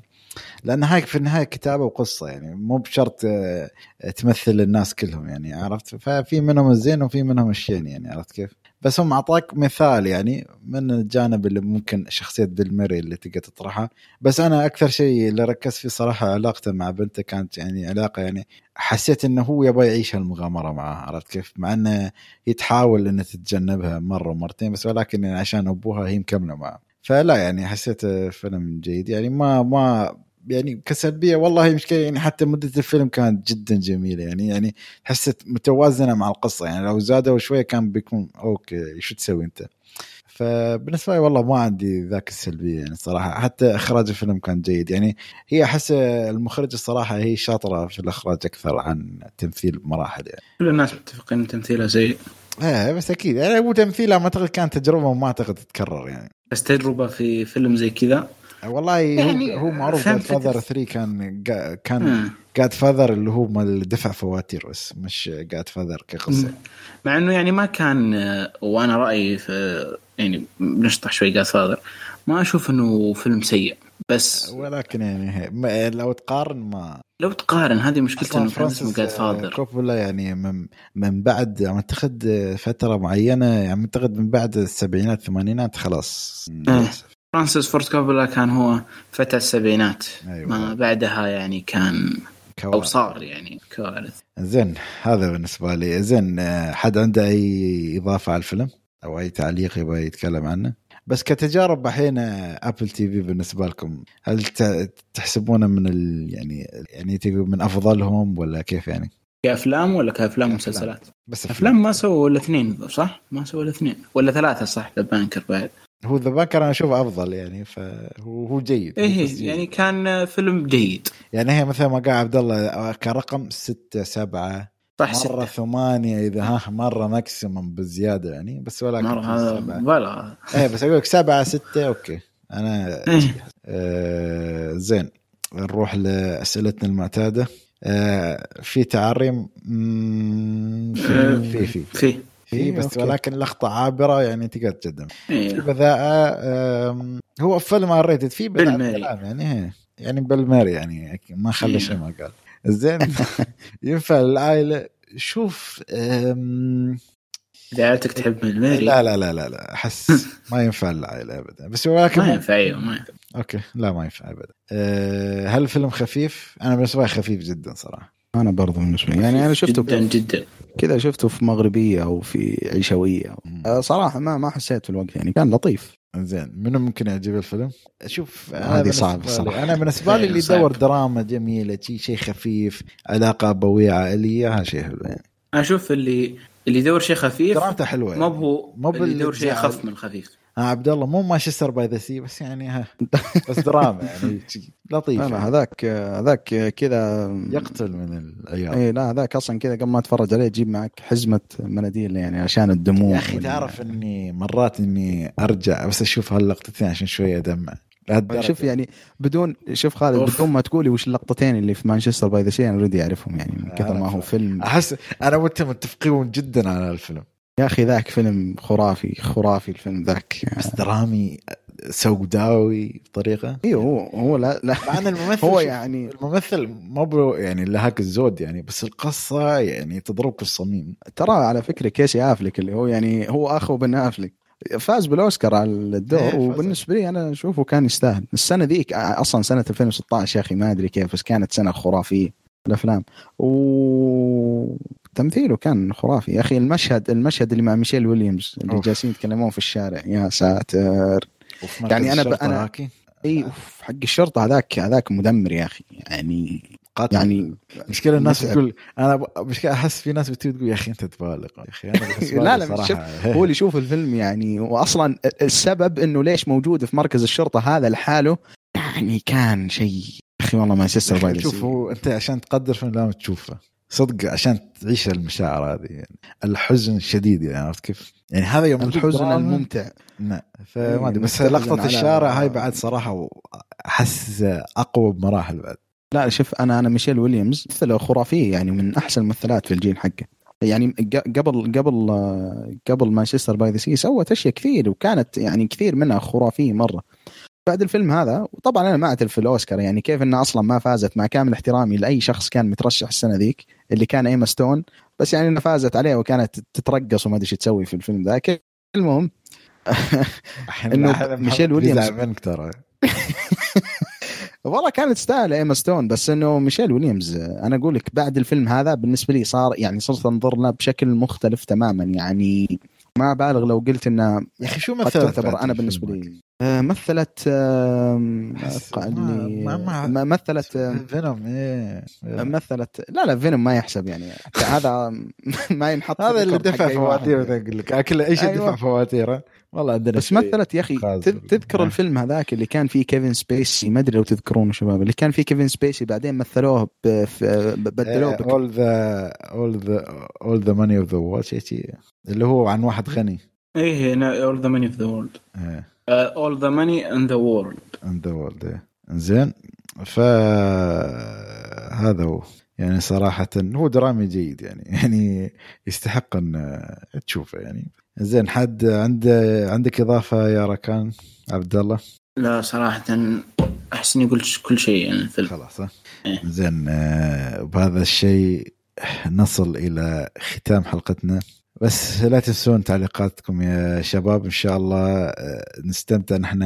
لأن هاي في النهاية كتابة وقصة يعني مو بشرط آه، تمثل الناس كلهم يعني عرفت؟ ففي منهم الزين وفي منهم الشين يعني عرفت كيف؟ بس هم أعطاك مثال يعني من الجانب اللي ممكن شخصية بيل ميري اللي تقدر تطرحها بس أنا أكثر شيء اللي ركزت فيه صراحة علاقته مع بنته كانت يعني علاقة يعني حسيت إنه هو يبغى يعيش هالمغامرة معها عرفت كيف؟ مع إنه هي تحاول انها تتجنبها مرة ومرتين بس ولكن يعني عشان أبوها هي مكملة معه فلا يعني حسيت فيلم جيد يعني ما ما يعني كسلبية والله مشكلة يعني حتى مدة الفيلم كانت جدا جميلة يعني يعني حسيت متوازنة مع القصة يعني لو زادوا شوية كان بيكون أوكي شو تسوي أنت؟ فبالنسبة لي والله ما عندي ذاك السلبية يعني صراحة حتى إخراج الفيلم كان جيد يعني هي أحس المخرج الصراحه هي شاطرة في الإخراج أكثر عن التمثيل بمراحل يعني. كل الناس متفقين تمثيلها سيء. إيه بس أكيد يعني هو تمثيلها ما أعتقد كانت تجربة وما أعتقد تتكرر يعني. بس تجربة في فيلم زي كذا والله يعني هو, معروف Godfather 3 كان كان Godfather اللي هو مال دفع فواتير بس مش Godfather كقصه مع إنه يعني ما كان وأنا رأيي في يعني بنشطح شوي Godfather ما أشوف إنه فيلم سيء بس ولكن يعني لو تقارن ما لو تقارن هذه مشكلته إنه فرانسيس Godfather كوبولا يعني من, من بعد اعتقد فترة معينة يعني اعتقد من بعد السبعينات الثمانينات خلاص. إيه. فرانسيس فورد كوبولا كان هو فتى السبعينات أيوة. ما بعدها يعني كان كوارث. أو صار يعني كوارث زين هذا بالنسبة لي زين حد عنده أي إضافة على الفيلم أو أي تعليق يبغى يتكلم عنه بس كتجارب الحين Apple TV بالنسبة لكم هل تحسبونه من ال يعني يعني من أفضلهم ولا كيف يعني؟ كأفلام ولا كأفلام ومسلسلات؟ بس أفلام ما سووا الاثنين صح؟ ما سووا الاثنين ولا ثلاثة صح The Banker بعد هو ذا بانكر أنا أشوفه أفضل يعني فهو هو جيد. إيه يعني كان فيلم جيد. يعني هي مثل ما قال عبد الله كرقم ستة سبعة صح مرة ستة. ثمانية إذا ها مرة maximum بزيادة يعني بس ولكن مرة ولا. إيه بس أقول لك سبعة ستة okay. أنا إيه. آه زين. نروح لأسئلتنا المعتادة. آه في تعري؟ في في في. في. بس okay. ولكن لقطة عابرة يعني تقدر تقدم. إيه. في بذاءة هو فيلم rated في بذاءة يعني يعني بيل موراي يعني ما خلى إيه. شيء ما قال. زين. ينفع العائلة شوف إذا عائلتك تحب بيل موراي لا لا لا لا لا أحس ما ينفع العائله ابدا. بس ولكن ما ينفع أيوه ما ينفع. okay لا ما ينفع ابدا. أه هل الفيلم خفيف؟ أنا بالنسبة لي خفيف جدا صراحة. أنا برضه بالنسبة لي. يعني أنا شفته جدا جدا. كذا شفته في مغربية أو في عشوية أه صراحة ما ما حسيت في الوقت يعني كان لطيف. زين منو ممكن يعجب الفيلم؟ شوف هذه صعبة صراحة. أنا بالنسبة لي اللي يدور دراما جميلة شيء شيء خفيف علاقة ابويه عائلية هذا شيء حلو. يعني أشوف اللي اللي يدور شيء خفيف درامته حلوة يعني. مو هو مو اللي يدور شيء اخف من خفيف. ها عبد الله مو Manchester by the Sea بس يعني ها بس دراما يعني لطيف لا يعني. هذاك هذاك كذا يقتل من العيال. اي لا هذاك أصلا كذا قبل ما تتفرج عليه جيب معك حزمة مناديل يعني عشان الدموع يا أخي تعرف إني مرات إني أرجع بس أشوف هاللقطتين عشان شوية أدمع. شوف يعني بدون شوف خالد أوف. بدون ما تقولي وش اللقطتين اللي في Manchester by the Sea أنا already أعرفهم يعني من كثر ما هو فيلم. أحس أنا وأنت متفقين جدا على الفيلم. يا أخي ذاك فيلم خرافي خرافي الفيلم ذاك. بس درامي سوداوي بطريقة؟ أيوه هو هو لا لا. مع الممثل هو يعني الممثل مو يعني لهاك الزود يعني بس القصة يعني تضربك الصميم ترى على فكرة كيسي افلك اللي هو يعني هو أخو بن افلك فاز بالأوسكار على الدور إيه وبالنسبة لي أنا أشوفه كان يستاهل. السنة ذيك أصلا سنة 2016 يا أخي ما أدري كيف بس كانت سنة خرافية. الأفلام. وتمثيله كان خرافي. يا أخي المشهد المشهد اللي مع ميشيل ويليامز اللي جالسين يتكلمون في الشارع. يا ساتر. يعني أنا. أنا إي حق الشرطة هذاك هذاك مدمر يا أخي. يعني قاتل. يعني مشكلة الناس تقول أنا مشكلة أحس في ناس بتقول يا أخي أنت تبالغ. يا أخي أنا لا لا شوف هو اللي يشوف الفيلم يعني واصلا السبب إنه ليش موجود في مركز الشرطة هذا لحاله يعني كان شيء. أخي والله ما يسسر باي شوف هو أنت عشان تقدر فيلم لازم تشوفه. صدق عشان تعيش المشاعر هذه يعني. الحزن الشديد يعني عرفت كيف؟ يعني هذا يوم الحزن الممتع. نعم فما أدري بس لقطة الشارع هاي بعد صراحة أحس أقوى بمراحل بعد. لا شوف أنا أنا ميشيل ويليامز ممثلة خرافية يعني من أحسن الممثلات في الجيل حقه. يعني قبل قبل قبل Manchester by the Sea سوت أشياء كثير وكانت يعني كثير منها خرافية مرة. بعد الفيلم هذا وطبعا أنا ما أعترف في الأوسكار يعني كيف انها أصلا ما فازت مع كامل احترامي لأي شخص كان مترشح السنة ذيك اللي كان إيما ستون بس يعني انها فازت عليه وكانت تترقص وما أدري إيش تسوي في الفيلم ذاك المهم إنه ميشيل ويليامز. منك ترى. والله كانت تستاهل إيما ستون بس إنه ميشيل ويليامز أنا أقول لك بعد الفيلم هذا بالنسبة لي صار يعني صرت انظر له بشكل مختلف تماما يعني ما بالغ لو قلت إنه يا أخي شو تعتبر أنا بالنسبة لي مثلت آه ما مثلت Venom إيه مثلت لا لا Venom ما يحسب يعني. هذا ما ينحط هذا اللي دفع فواتير أقول لك أكل أي شيء أيوة. دفع فواتيره والله عندنا بس مثلت يا أخي تذكر الفيلم هذاك اللي كان فيه كيفن سبيسي؟ ما أدري لو تذكرونه شباب اللي كان فيه كيفن سبيسي بعدين مثلوه بدلوه اول ذا اول ذا اول ذا ماني اوف ذا وورلد اللي هو عن واحد غني. إيه All the Money of the World All the Money in the World in the World زين ف هذا هو. يعني صراحة هو درامي جيد يعني. يعني يستحق إن تشوفه يعني. زين حد عنده عندك إضافة يا ركان عبد الله؟ لا صراحة احس اني قلت كل شيء يعني الفيلم خلاص إيه؟ زين آه، بهذا الشيء نصل إلى ختام حلقتنا. بس لا تنسون تعليقاتكم يا شباب. إن شاء الله آه، نستمتع. نحن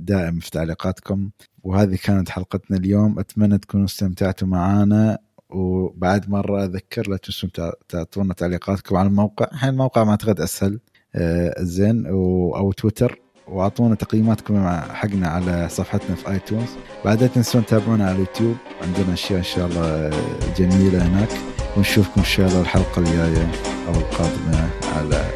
دائم في تعليقاتكم. وهذه كانت حلقتنا اليوم. أتمنى تكونوا استمتعتوا معنا وبعد مرة أذكر لا تنسون تعطونا تعليقاتكم على الموقع. الحين الموقع ما أعتقد أسهل. آه، زين. أو تويتر. وأعطونا تقييماتكم حقنا على صفحتنا في آيتونز. بعدين تنسون تتابعونا على اليوتيوب. عندنا أشياء إن شاء الله جميلة هناك. ونشوفكم إن شاء الله الحلقة الجاية أو القادمة على